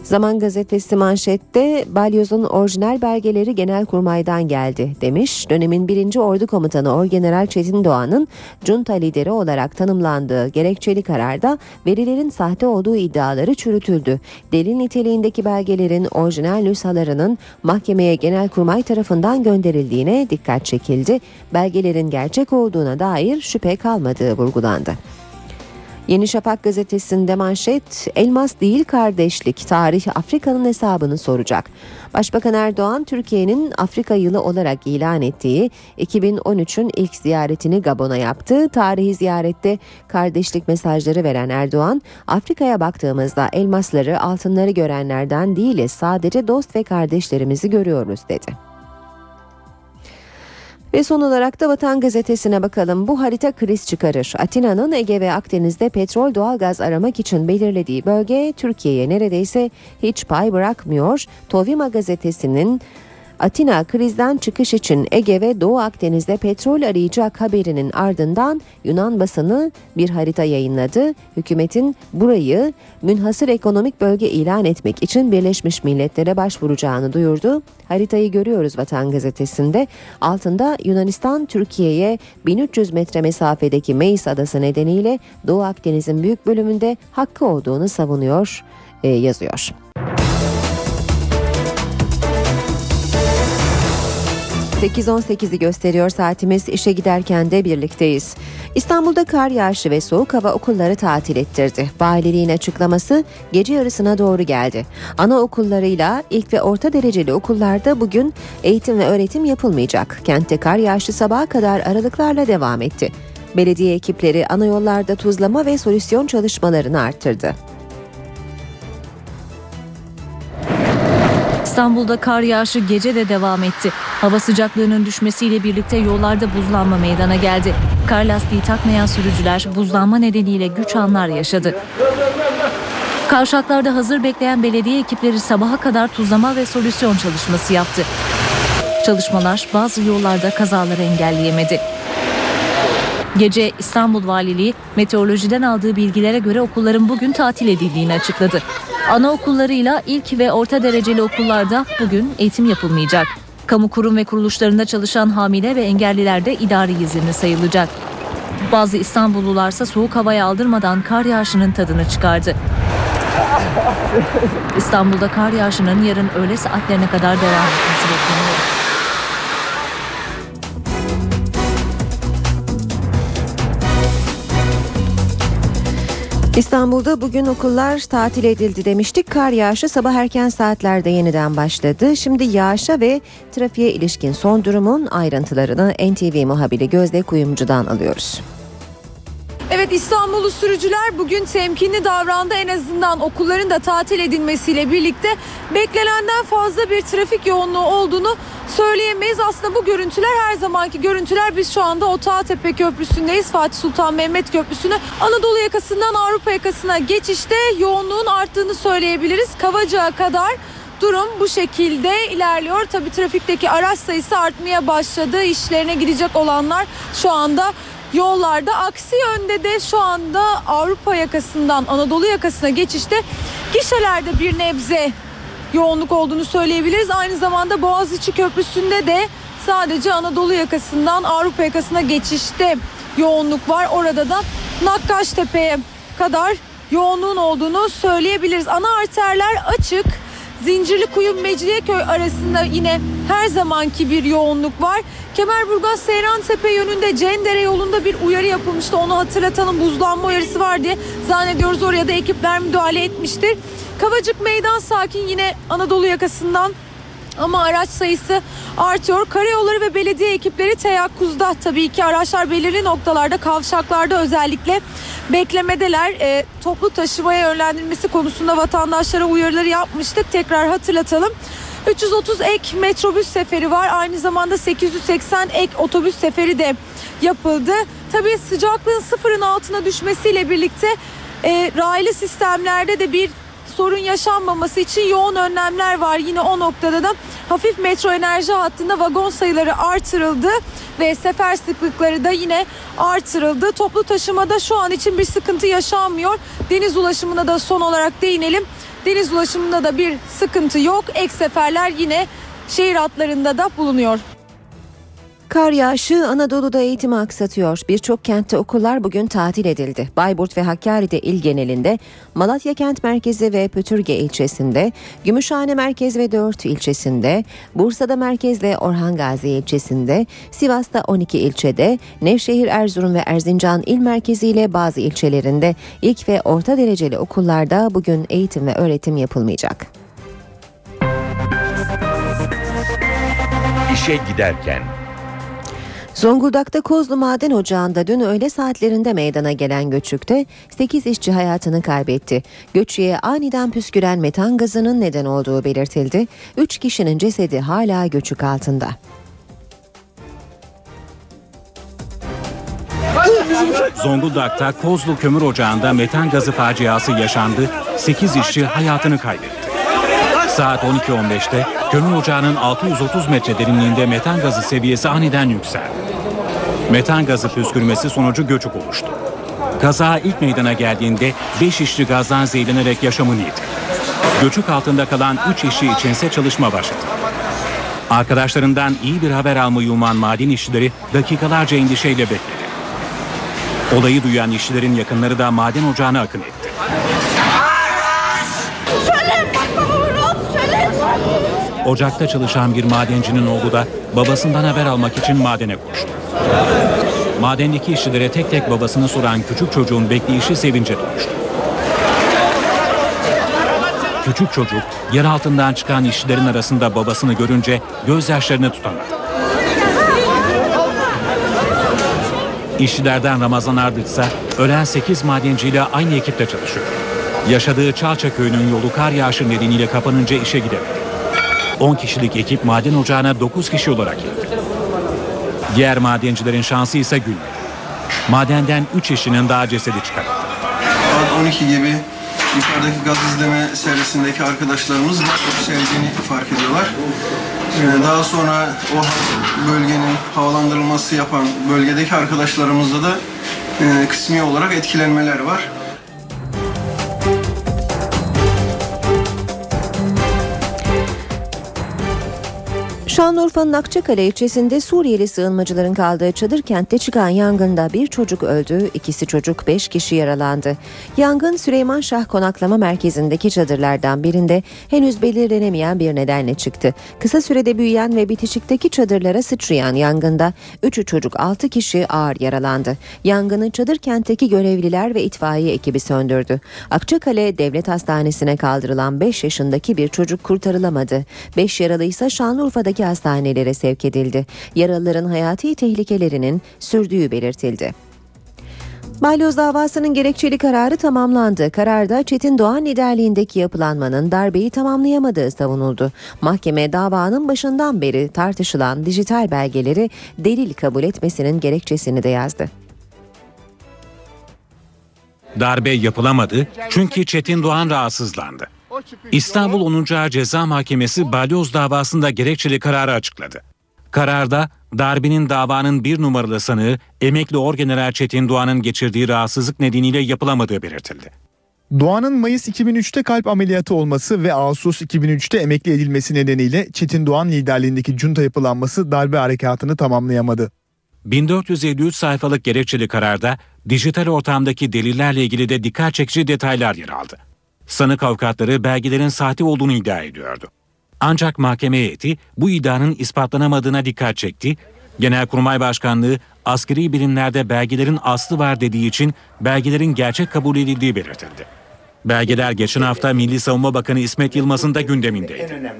Zaman gazetesi manşette balyozun orijinal belgeleri Genelkurmay'dan geldi demiş. Dönemin 1. Ordu Komutanı Orgeneral Çetin Doğan'ın junta lideri olarak tanımlandığı gerekçeli kararda verilerin sahte olduğu iddiaları çürütüldü. Delil niteliğindeki belgelerin orijinal nüshalarının mahkemeye Genelkurmay tarafından gönderildiğine dikkat çekildi. Belgelerin gerçek olduğuna dair şüphe kalmadığı vurgulandı. Yeni Şafak gazetesinde manşet elmas değil kardeşlik tarih Afrika'nın hesabını soracak. Başbakan Erdoğan Türkiye'nin Afrika yılı olarak ilan ettiği 2013'ün ilk ziyaretini Gabon'a yaptı. Tarihi ziyarette kardeşlik mesajları veren Erdoğan Afrika'ya baktığımızda elmasları altınları görenlerden değiliz sadece dost ve kardeşlerimizi görüyoruz dedi. Ve son olarak da Vatan Gazetesi'ne bakalım. Bu harita kriz çıkarır. Atina'nın Ege ve Akdeniz'de petrol doğalgaz aramak için belirlediği bölge Türkiye'ye neredeyse hiç pay bırakmıyor. Tovima Gazetesi'nin Atina krizden çıkış için Ege ve Doğu Akdeniz'de petrol arayacak haberinin ardından Yunan basını bir harita yayınladı. Hükümetin burayı münhasır ekonomik bölge ilan etmek için Birleşmiş Milletler'e başvuracağını duyurdu. Haritayı görüyoruz Vatan Gazetesi'nde. Altında Yunanistan Türkiye'ye 1300 metre mesafedeki Meis adası nedeniyle Doğu Akdeniz'in büyük bölümünde hakkı olduğunu savunuyor, e, yazıyor. ...8.18'i gösteriyor saatimiz işe giderken de birlikteyiz. İstanbul'da kar yağışı ve soğuk hava okulları tatil ettirdi. Valiliğin açıklaması gece yarısına doğru geldi. Anaokullarıyla ilk ve orta dereceli okullarda bugün eğitim ve öğretim yapılmayacak. Kentte kar yağışı sabaha kadar aralıklarla devam etti. Belediye ekipleri ana yollarda tuzlama ve solüsyon çalışmalarını arttırdı. İstanbul'da kar yağışı gece de devam etti. Hava sıcaklığının düşmesiyle birlikte yollarda buzlanma meydana geldi. Kar lastiği takmayan sürücüler buzlanma nedeniyle güç anlar yaşadı. Kavşaklarda hazır bekleyen belediye ekipleri sabaha kadar tuzlama ve solüsyon çalışması yaptı. Çalışmalar bazı yollarda kazaları engelleyemedi. Gece İstanbul Valiliği meteorolojiden aldığı bilgilere göre okulların bugün tatil edildiğini açıkladı. Anaokullarıyla ilk ve orta dereceli okullarda bugün eğitim yapılmayacak. Kamu kurum ve kuruluşlarında çalışan hamile ve engelliler de idari izinli sayılacak. Bazı İstanbullularsa soğuk havaya aldırmadan kar yağışının tadını çıkardı. İstanbul'da kar yağışının yarın öğle saatlerine kadar devam etmesi bekleniyor. İstanbul'da bugün okullar tatil edildi demiştik. Kar yağışı sabah erken saatlerde yeniden başladı. Şimdi yağışa ve trafiğe ilişkin son durumun ayrıntılarını NTV muhabiri Gözde Kuyumcu'dan alıyoruz. Evet İstanbullu sürücüler bugün temkinli davrandı en azından okulların da tatil edilmesiyle birlikte beklenenden fazla bir trafik yoğunluğu olduğunu söyleyemeyiz. Aslında bu görüntüler her zamanki görüntüler. Biz şu anda Otağtepe Köprüsü'ndeyiz. Fatih Sultan Mehmet Köprüsü'nü Anadolu yakasından Avrupa yakasına geçişte yoğunluğun arttığını söyleyebiliriz. Kavacığa kadar durum bu şekilde ilerliyor. Tabi trafikteki araç sayısı artmaya başladı. İşlerine gidecek olanlar şu anda yollarda. Aksi yönde de şu anda Avrupa yakasından Anadolu yakasına geçişte gişelerde bir nebze yoğunluk olduğunu söyleyebiliriz. Aynı zamanda Boğaziçi Köprüsü'nde de sadece Anadolu yakasından Avrupa yakasına geçişte yoğunluk var. Orada da Nakkaştepe'ye kadar yoğunluğun olduğunu söyleyebiliriz. Ana arterler açık. Zincirlikuyu Mecidiyeköy arasında yine her zamanki bir yoğunluk var. Kemerburgaz Seyrantepe yönünde Cendere yolunda bir uyarı yapılmıştı. Onu hatırlatalım buzlanma uyarısı var diye zannediyoruz oraya da ekipler müdahale etmiştir. Kavacık Meydan sakin yine Anadolu yakasından ama araç sayısı artıyor. Karayolları ve belediye ekipleri teyakkuzda tabii ki araçlar belirli noktalarda kavşaklarda özellikle beklemedeler. E, toplu taşımaya yönlendirilmesi konusunda vatandaşlara uyarıları yapmıştık. Tekrar hatırlatalım. 330 ek metrobüs seferi var. Aynı zamanda 880 ek otobüs seferi de yapıldı. Tabii sıcaklığın sıfırın altına düşmesiyle birlikte e, raylı sistemlerde de bir sorun yaşanmaması için yoğun önlemler var. Yine o noktada da hafif metro enerji hattında vagon sayıları artırıldı ve sefer sıklıkları da yine artırıldı. Toplu taşımada şu an için bir sıkıntı yaşanmıyor. Deniz ulaşımına da son olarak değinelim. Deniz ulaşımında da bir sıkıntı yok. Ek seferler yine şehir hatlarında da bulunuyor. Kar yağışı Anadolu'da eğitimi aksatıyor. Birçok kentte okullar bugün tatil edildi. Bayburt ve Hakkari'de il genelinde, Malatya kent merkezi ve Pötürge ilçesinde, Gümüşhane merkez ve 4 ilçesinde, Bursa'da merkez ve Orhan Gazi ilçesinde, Sivas'ta 12 ilçede, Nevşehir, Erzurum ve Erzincan il merkezi ile bazı ilçelerinde ilk ve orta dereceli okullarda bugün eğitim ve öğretim yapılmayacak. İşe giderken Zonguldak'ta Kozlu Maden Ocağı'nda dün öğle saatlerinde meydana gelen göçükte 8 işçi hayatını kaybetti. Göçüğe aniden püsküren metan gazının neden olduğu belirtildi. 3 kişinin cesedi hala göçük altında. Zonguldak'ta Kozlu Kömür Ocağı'nda metan gazı faciası yaşandı. 8 işçi hayatını kaybetti. Saat 12.15'te kömür ocağının 630 metre derinliğinde metan gazı seviyesi aniden yükseldi. Metan gazı püskürmesi sonucu göçük oluştu. Kaza ilk meydana geldiğinde 5 işçi gazdan zehirlenerek yaşamını yitirdi. Göçük altında kalan 3 işçi içinse çalışma başladı. Arkadaşlarından iyi bir haber almayı uman maden işçileri dakikalarca endişeyle bekledi. Olayı duyan işçilerin yakınları da maden ocağına akın etti. Ocakta çalışan bir madencinin oğlu da babasından haber almak için madene koştu. Madendeki işçilere tek tek babasını soran küçük çocuğun bekleyişi sevince dönüştü. Küçük çocuk yer altından çıkan işçilerin arasında babasını görünce gözyaşlarını tutamadı. İşçilerden Ramazan Ardıç ise ölen 8 madenciyle aynı ekipte çalışıyor. Yaşadığı Çalça köyünün yolu kar yağışı nedeniyle kapanınca işe gidemedi. 10 kişilik ekip maden ocağına 9 kişi olarak girdi. Diğer madencilerin şansı ise gülmedi. Madenden 3 işçinin daha cesedi çıkarttı. Saat 12 gibi yukarıdaki gaz izleme servisindeki arkadaşlarımız bir sevdiğini fark ediyorlar. Ee, Daha sonra o bölgenin havalandırılması yapan bölgedeki arkadaşlarımızda da e, kısmi olarak etkilenmeler var. Şanlıurfa'nın Akçakale ilçesinde Suriyeli sığınmacıların kaldığı çadır kentte çıkan yangında bir çocuk öldü, ikisi çocuk, beş kişi yaralandı. Yangın Süleyman Şah Konaklama Merkezi'ndeki çadırlardan birinde henüz belirlenemeyen bir nedenle çıktı. Kısa sürede büyüyen ve bitişikteki çadırlara sıçrayan yangında üçü çocuk, altı kişi ağır yaralandı. Yangını çadır kentteki görevliler ve itfaiye ekibi söndürdü. Akçakale Devlet Hastanesi'ne kaldırılan 5 yaşındaki bir çocuk kurtarılamadı. 5 yaralı ise Şanlıurfa'daki hastanelere sevk edildi. Yaralıların hayati tehlikelerinin sürdüğü belirtildi. Balyoz davasının gerekçeli kararı tamamlandı. Kararda Çetin Doğan liderliğindeki yapılanmanın darbeyi tamamlayamadığı savunuldu. Mahkeme davanın başından beri tartışılan dijital belgeleri delil kabul etmesinin gerekçesini de yazdı. Darbe yapılamadı çünkü Çetin Doğan rahatsızlandı. İstanbul 10. Ağır Ceza Mahkemesi balyoz davasında gerekçeli kararı açıkladı. Kararda darbenin davanın bir numaralı sanığı emekli Orgeneral Çetin Doğan'ın geçirdiği rahatsızlık nedeniyle yapılamadığı belirtildi. Doğan'ın Mayıs 2003'te kalp ameliyatı olması ve Ağustos 2003'te emekli edilmesi nedeniyle Çetin Doğan liderliğindeki junta yapılanması darbe harekatını tamamlayamadı. 1453 sayfalık gerekçeli kararda dijital ortamdaki delillerle ilgili de dikkat çekici detaylar yer aldı. Sanık avukatları belgelerin sahte olduğunu iddia ediyordu. Ancak mahkeme heyeti bu iddianın ispatlanamadığına dikkat çekti. Genelkurmay Başkanlığı askeri birimlerde belgelerin aslı var dediği için belgelerin gerçek kabul edildiği belirtildi. Belgeler geçen hafta Milli Savunma Bakanı İsmet Yılmaz'ın da gündemindeydi.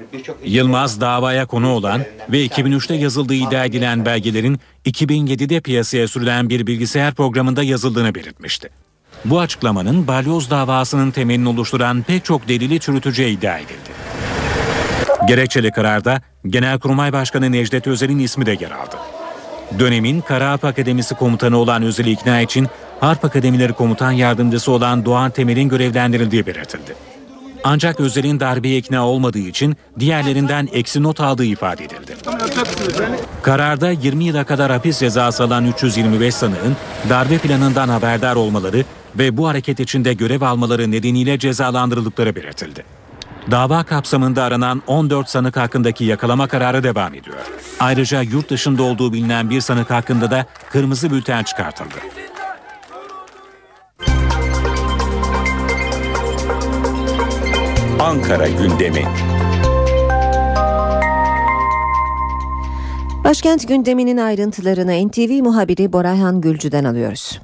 Yılmaz davaya konu olan ve 2003'te yazıldığı iddia edilen belgelerin 2007'de piyasaya sürülen bir bilgisayar programında yazıldığını belirtmişti. Bu açıklamanın balyoz davasının temelini oluşturan pek çok delili çürüteceği iddia edildi. Gerekçeli kararda Genelkurmay Başkanı Necdet Özel'in ismi de yer aldı. Dönemin Kara Harp Akademisi komutanı olan Özel'i ikna için Harp Akademileri Komutan Yardımcısı olan Doğan Temel'in görevlendirildiği belirtildi. Ancak Özel'in darbeye ikna olmadığı için diğerlerinden eksi not aldığı ifade edildi. Kararda 20 yıla kadar hapis cezası alan 325 sanığın darbe planından haberdar olmaları ve bu hareket içinde görev almaları nedeniyle cezalandırıldıkları belirtildi. Dava kapsamında aranan 14 sanık hakkındaki yakalama kararı devam ediyor. Ayrıca yurt dışında olduğu bilinen bir sanık hakkında da kırmızı bülten çıkartıldı. Ankara gündemi. Başkent gündeminin ayrıntılarını NTV muhabiri Borayhan Gülcü'den alıyoruz.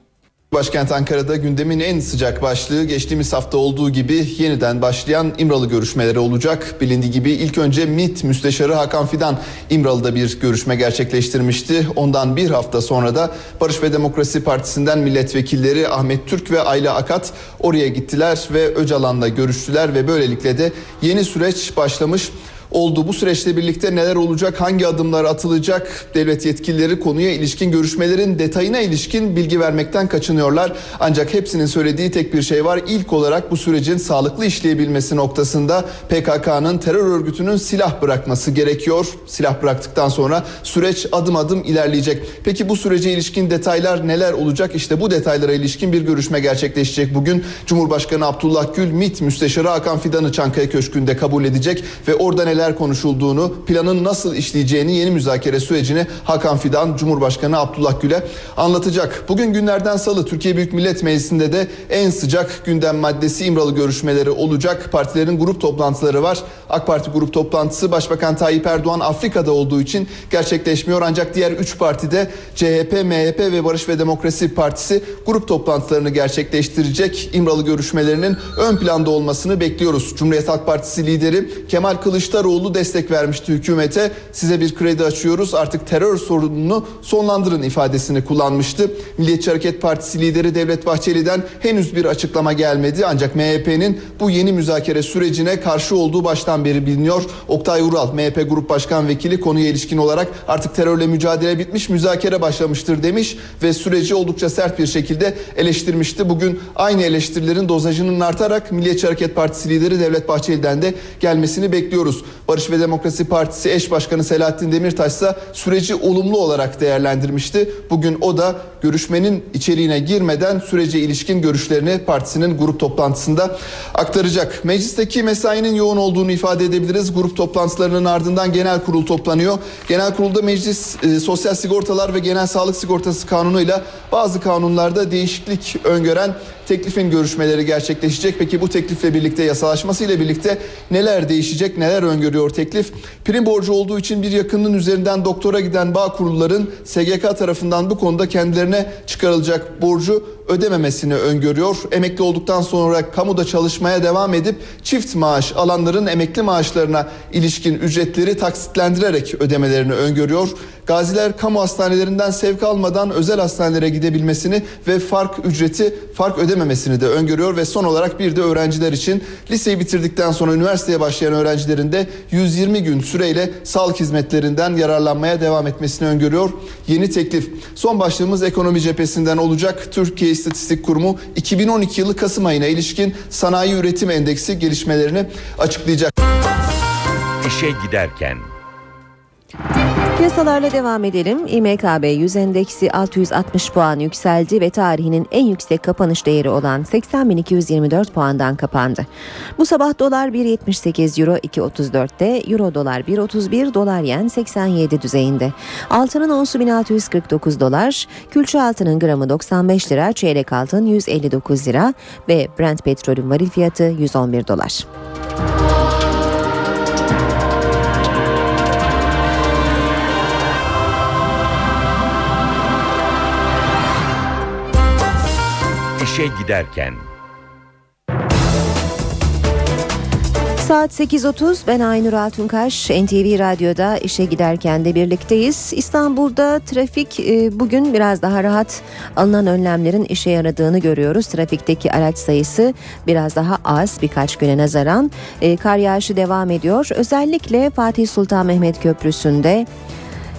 Başkent Ankara'da gündemin en sıcak başlığı geçtiğimiz hafta olduğu gibi yeniden başlayan İmralı görüşmeleri olacak. Bilindiği gibi ilk önce MİT Müsteşarı Hakan Fidan İmralı'da bir görüşme gerçekleştirmişti. Ondan bir hafta sonra da Barış ve Demokrasi Partisi'nden milletvekilleri Ahmet Türk ve Ayla Akat oraya gittiler ve Öcalan'la görüştüler ve böylelikle de yeni süreç başlamış oldu. Bu süreçle birlikte neler olacak, hangi adımlar atılacak? Devlet yetkilileri konuya ilişkin görüşmelerin detayına ilişkin bilgi vermekten kaçınıyorlar. Ancak hepsinin söylediği tek bir şey var. İlk olarak bu sürecin sağlıklı işleyebilmesi noktasında PKK'nın terör örgütünün silah bırakması gerekiyor. Silah bıraktıktan sonra süreç adım adım ilerleyecek. Peki bu sürece ilişkin detaylar neler olacak? İşte bu detaylara ilişkin bir görüşme gerçekleşecek bugün. Cumhurbaşkanı Abdullah Gül MİT Müsteşarı Hakan Fidan'ı Çankaya Köşkü'nde kabul edecek ve orada neler neler konuşulduğunu, planın nasıl işleyeceğini, yeni müzakere sürecini Hakan Fidan Cumhurbaşkanı Abdullah Gül'e anlatacak. Bugün günlerden salı Türkiye Büyük Millet Meclisi'nde de en sıcak gündem maddesi İmralı görüşmeleri olacak. Partilerin grup toplantıları var. AK Parti grup toplantısı Başbakan Tayyip Erdoğan Afrika'da olduğu için gerçekleşmiyor. Ancak diğer 3 partide CHP, MHP ve Barış ve Demokrasi Partisi grup toplantılarını gerçekleştirecek. İmralı görüşmelerinin ön planda olmasını bekliyoruz. Cumhuriyet Halk Partisi lideri Kemal Kılıçdaroğlu Kılıçdaroğlu destek vermişti hükümete. Size bir kredi açıyoruz artık terör sorununu sonlandırın ifadesini kullanmıştı. Milliyetçi Hareket Partisi lideri Devlet Bahçeli'den henüz bir açıklama gelmedi. Ancak MHP'nin bu yeni müzakere sürecine karşı olduğu baştan beri biliniyor. Oktay Ural MHP Grup Başkan Vekili konuya ilişkin olarak artık terörle mücadele bitmiş müzakere başlamıştır demiş ve süreci oldukça sert bir şekilde eleştirmişti. Bugün aynı eleştirilerin dozajının artarak Milliyetçi Hareket Partisi lideri Devlet Bahçeli'den de gelmesini bekliyoruz. Barış ve Demokrasi Partisi eş başkanı Selahattin Demirtaş ise süreci olumlu olarak değerlendirmişti. Bugün o da görüşmenin içeriğine girmeden sürece ilişkin görüşlerini partisinin grup toplantısında aktaracak. Meclisteki mesainin yoğun olduğunu ifade edebiliriz. Grup toplantılarının ardından genel kurul toplanıyor. Genel kurulda meclis e, sosyal sigortalar ve genel sağlık sigortası kanunuyla bazı kanunlarda değişiklik öngören teklifin görüşmeleri gerçekleşecek. Peki bu teklifle birlikte yasalaşması ile birlikte neler değişecek, neler öngörüyor teklif? Prim borcu olduğu için bir yakının üzerinden doktora giden bağ kurulların SGK tarafından bu konuda kendilerine çıkarılacak borcu ödememesini öngörüyor. Emekli olduktan sonra kamuda çalışmaya devam edip çift maaş alanların emekli maaşlarına ilişkin ücretleri taksitlendirerek ödemelerini öngörüyor. Gaziler kamu hastanelerinden sevk almadan özel hastanelere gidebilmesini ve fark ücreti fark ödememesini de öngörüyor ve son olarak bir de öğrenciler için liseyi bitirdikten sonra üniversiteye başlayan öğrencilerin de 120 gün süreyle sağlık hizmetlerinden yararlanmaya devam etmesini öngörüyor. Yeni teklif. Son başlığımız ekonomi cephesinden olacak. Türkiye İstatistik Kurumu 2012 yılı Kasım ayına ilişkin sanayi üretim endeksi gelişmelerini açıklayacak. İşe giderken Piyasalarla devam edelim. İMKB 100 endeksi 660 puan yükseldi ve tarihinin en yüksek kapanış değeri olan 80.224 puandan kapandı. Bu sabah dolar 1.78 euro 2.34'te, euro dolar 1.31, dolar yen 87 düzeyinde. Altının onsu 1649 dolar, külçe altının gramı 95 lira, çeyrek altın 159 lira ve Brent petrolün varil fiyatı 111 dolar. İşe giderken Saat 8.30 ben Aynur Altunkaş NTV Radyo'da işe giderken de birlikteyiz. İstanbul'da trafik e, bugün biraz daha rahat alınan önlemlerin işe yaradığını görüyoruz. Trafikteki araç sayısı biraz daha az birkaç güne nazaran. E, kar yağışı devam ediyor. Özellikle Fatih Sultan Mehmet Köprüsü'nde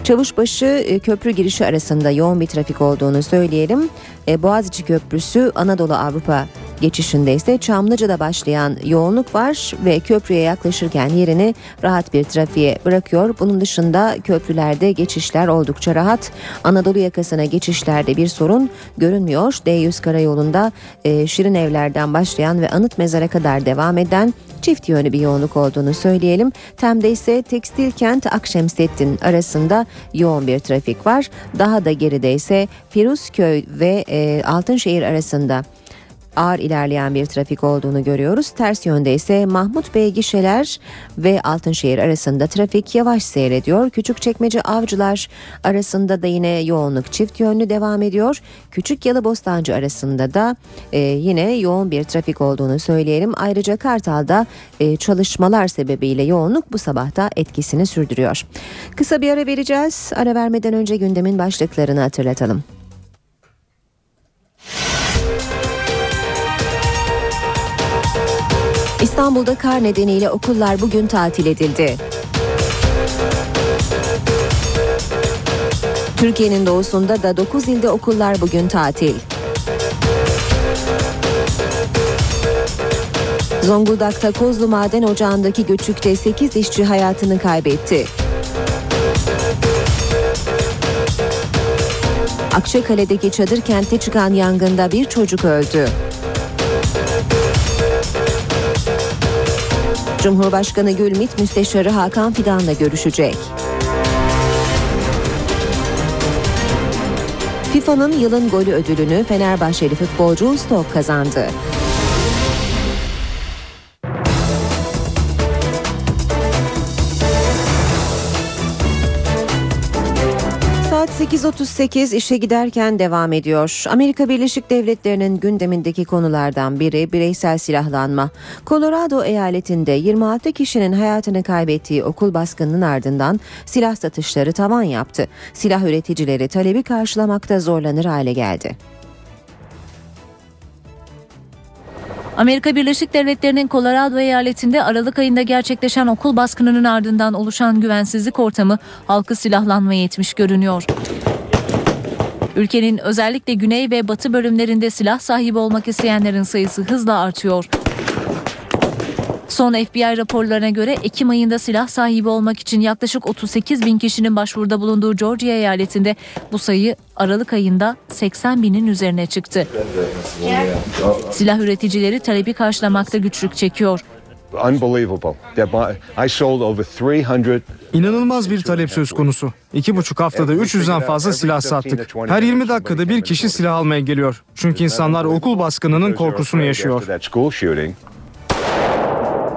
Çavuşbaşı e, köprü girişi arasında yoğun bir trafik olduğunu söyleyelim. Boğaziçi Köprüsü Anadolu Avrupa geçişinde ise Çamlıca'da başlayan yoğunluk var ve köprüye yaklaşırken yerini rahat bir trafiğe bırakıyor. Bunun dışında köprülerde geçişler oldukça rahat. Anadolu yakasına geçişlerde bir sorun görünmüyor. D100 karayolunda e, Şirin Evler'den başlayan ve Anıt Mezar'a kadar devam eden çift yönlü bir yoğunluk olduğunu söyleyelim. Tem'de ise Tekstil Kent Akşemsettin arasında yoğun bir trafik var. Daha da geride ise Firuzköy ve e, Altınşehir arasında ağır ilerleyen bir trafik olduğunu görüyoruz. Ters yönde ise Mahmut Bey gişeler ve Altınşehir arasında trafik yavaş seyrediyor. Küçükçekmece Avcılar arasında da yine yoğunluk çift yönlü devam ediyor. Küçük Yalı Bostancı arasında da e, yine yoğun bir trafik olduğunu söyleyelim. Ayrıca Kartal'da e, çalışmalar sebebiyle yoğunluk bu sabahta etkisini sürdürüyor. Kısa bir ara vereceğiz. Ara vermeden önce gündemin başlıklarını hatırlatalım. İstanbul'da kar nedeniyle okullar bugün tatil edildi. Türkiye'nin doğusunda da 9 ilde okullar bugün tatil. Zonguldak'ta Kozlu Maden Ocağı'ndaki göçükte 8 işçi hayatını kaybetti. Akçakale'deki çadır kentte çıkan yangında bir çocuk öldü. Cumhurbaşkanı Gülmit Müsteşarı Hakan Fidan'la görüşecek. FIFA'nın yılın golü ödülünü Fenerbahçeli futbolcu Stok kazandı. 8.38 işe giderken devam ediyor. Amerika Birleşik Devletleri'nin gündemindeki konulardan biri bireysel silahlanma. Colorado eyaletinde 26 kişinin hayatını kaybettiği okul baskınının ardından silah satışları tavan yaptı. Silah üreticileri talebi karşılamakta zorlanır hale geldi. Amerika Birleşik Devletleri'nin Colorado eyaletinde Aralık ayında gerçekleşen okul baskınının ardından oluşan güvensizlik ortamı halkı silahlanmaya etmiş görünüyor. Ülkenin özellikle güney ve batı bölümlerinde silah sahibi olmak isteyenlerin sayısı hızla artıyor. Son FBI raporlarına göre Ekim ayında silah sahibi olmak için yaklaşık 38 bin kişinin başvuruda bulunduğu Georgia eyaletinde bu sayı Aralık ayında 80 binin üzerine çıktı. Silah üreticileri talebi karşılamakta güçlük çekiyor. Unbelievable. I sold over 300 İnanılmaz bir talep söz konusu. İki buçuk haftada 300'den fazla silah sattık. Her 20 dakikada bir kişi silah almaya geliyor. Çünkü insanlar okul baskınının korkusunu yaşıyor.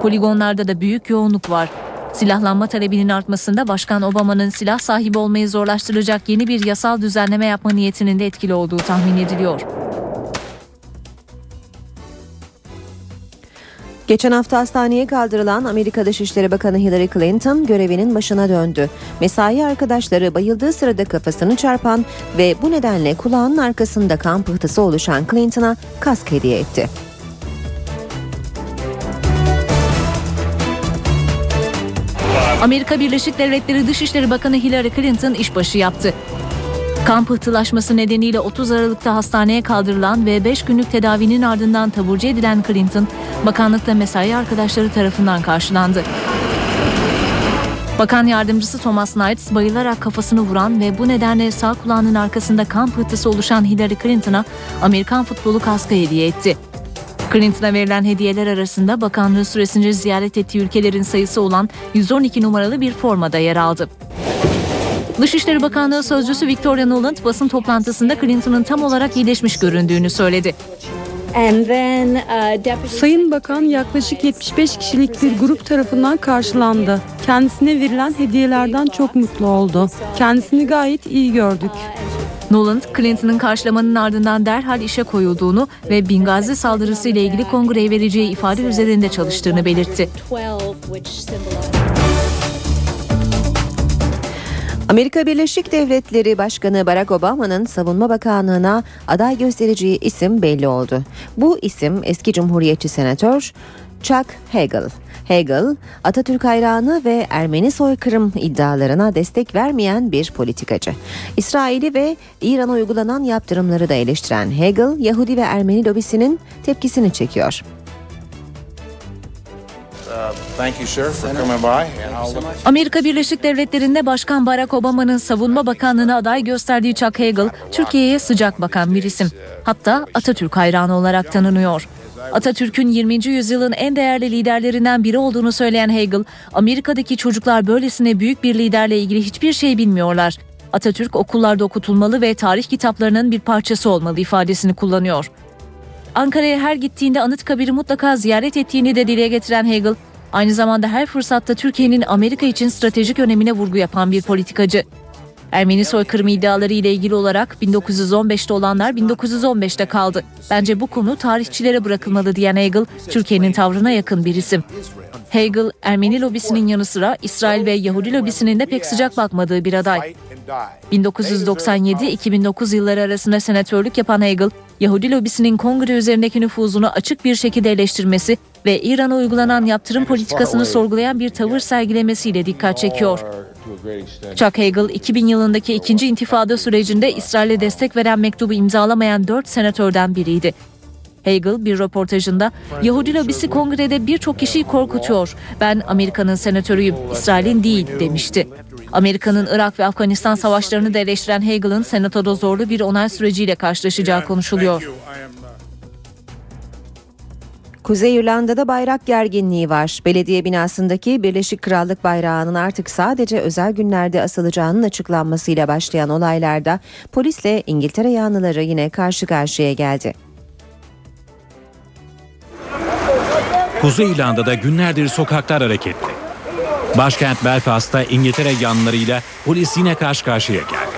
Poligonlarda da büyük yoğunluk var. Silahlanma talebinin artmasında Başkan Obama'nın silah sahibi olmayı zorlaştıracak yeni bir yasal düzenleme yapma niyetinin de etkili olduğu tahmin ediliyor. Geçen hafta hastaneye kaldırılan Amerika Dışişleri Bakanı Hillary Clinton görevinin başına döndü. Mesai arkadaşları bayıldığı sırada kafasını çarpan ve bu nedenle kulağının arkasında kan pıhtısı oluşan Clinton'a kask hediye etti. Amerika Birleşik Devletleri Dışişleri Bakanı Hillary Clinton işbaşı yaptı. Kan pıhtılaşması nedeniyle 30 Aralık'ta hastaneye kaldırılan ve 5 günlük tedavinin ardından taburcu edilen Clinton, bakanlıkta mesai arkadaşları tarafından karşılandı. Bakan yardımcısı Thomas Knight bayılarak kafasını vuran ve bu nedenle sağ kulağının arkasında kan pıhtısı oluşan Hillary Clinton'a Amerikan futbolu kaskı hediye etti. Clinton'a verilen hediyeler arasında bakanlığı süresince ziyaret ettiği ülkelerin sayısı olan 112 numaralı bir formada yer aldı. Dışişleri Bakanlığı Sözcüsü Victoria Nuland basın toplantısında Clinton'ın tam olarak iyileşmiş göründüğünü söyledi. Sayın Bakan yaklaşık 75 kişilik bir grup tarafından karşılandı. Kendisine verilen hediyelerden çok mutlu oldu. Kendisini gayet iyi gördük. Nuland, Clinton'ın karşılamanın ardından derhal işe koyulduğunu ve Bingazi saldırısı ile ilgili kongreye vereceği ifade üzerinde çalıştığını belirtti. Amerika Birleşik Devletleri Başkanı Barack Obama'nın Savunma Bakanlığı'na aday göstereceği isim belli oldu. Bu isim eski Cumhuriyetçi Senatör Chuck Hagel. Hegel, Atatürk hayranı ve Ermeni soykırım iddialarına destek vermeyen bir politikacı. İsrail'i ve İran'a uygulanan yaptırımları da eleştiren Hegel, Yahudi ve Ermeni lobisinin tepkisini çekiyor. Look Amerika Birleşik Devletleri'nde Başkan Barack Obama'nın savunma bakanlığına aday gösterdiği Chuck Hagel, Türkiye'ye sıcak bakan bir isim. Hatta Atatürk hayranı olarak tanınıyor. Atatürk'ün 20. yüzyılın en değerli liderlerinden biri olduğunu söyleyen Hagel, Amerika'daki çocuklar böylesine büyük bir liderle ilgili hiçbir şey bilmiyorlar. Atatürk okullarda okutulmalı ve tarih kitaplarının bir parçası olmalı ifadesini kullanıyor. Ankara'ya her gittiğinde Anıtkabir'i mutlaka ziyaret ettiğini de dile getiren Hegel, aynı zamanda her fırsatta Türkiye'nin Amerika için stratejik önemine vurgu yapan bir politikacı. Ermeni soykırımı iddiaları ile ilgili olarak 1915'te olanlar 1915'te kaldı. Bence bu konu tarihçilere bırakılmalı diyen Hegel, Türkiye'nin tavrına yakın bir isim. Hegel, Ermeni lobisinin yanı sıra İsrail ve Yahudi lobisinin de pek sıcak bakmadığı bir aday. 1997-2009 yılları arasında senatörlük yapan Hegel, Yahudi lobisinin kongre üzerindeki nüfuzunu açık bir şekilde eleştirmesi ve İran'a uygulanan yaptırım politikasını sorgulayan bir tavır sergilemesiyle dikkat çekiyor. Chuck Hagel 2000 yılındaki ikinci intifada sürecinde İsrail'e destek veren mektubu imzalamayan dört senatörden biriydi. Hagel bir röportajında Yahudi lobisi kongrede birçok kişiyi korkutuyor. Ben Amerika'nın senatörüyüm, İsrail'in değil demişti. Amerika'nın Irak ve Afganistan savaşlarını da eleştiren Hagel'ın senatoda zorlu bir onay süreciyle karşılaşacağı konuşuluyor. Kuzey İrlanda'da bayrak gerginliği var. Belediye binasındaki Birleşik Krallık bayrağının artık sadece özel günlerde asılacağının açıklanmasıyla başlayan olaylarda polisle İngiltere yanlıları yine karşı karşıya geldi. Kuzey İrlanda'da günlerdir sokaklar hareketli. Başkent Belfast'ta İngiltere yanlılarıyla polis yine karşı karşıya geldi.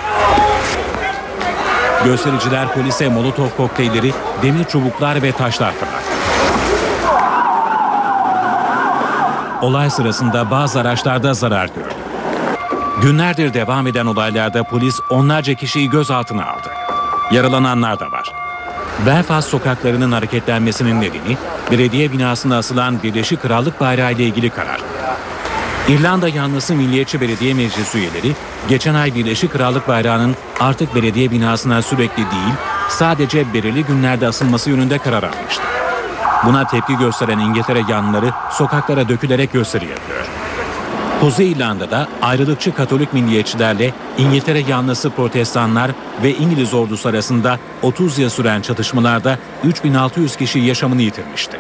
Göstericiler polise molotof kokteylleri, demir çubuklar ve taşlar fırlattı. Olay sırasında bazı araçlarda zarar gördü. Günlerdir devam eden olaylarda polis onlarca kişiyi gözaltına aldı. Yaralananlar da var. Belfast sokaklarının hareketlenmesinin nedeni belediye binasına asılan Birleşik Krallık bayrağı ile ilgili karar. İrlanda yanlısı Milliyetçi Belediye Meclisi üyeleri geçen ay Birleşik Krallık bayrağının artık belediye binasına sürekli değil sadece belirli günlerde asılması yönünde karar almıştı. Buna tepki gösteren İngiltere yanlıları sokaklara dökülerek gösteri yapıyor. Kuzey İrlanda'da ayrılıkçı Katolik milliyetçilerle İngiltere yanlısı protestanlar ve İngiliz ordusu arasında 30 yıl süren çatışmalarda 3600 kişi yaşamını yitirmişti.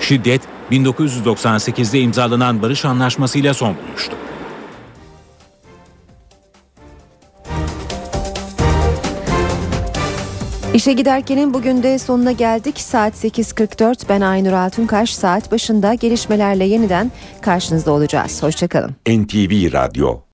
Şiddet 1998'de imzalanan barış anlaşmasıyla son bulmuştu. İşe giderkenin bugün de sonuna geldik. Saat 8.44 ben Aynur Altunkaş. Saat başında gelişmelerle yeniden karşınızda olacağız. Hoşçakalın. NTV Radyo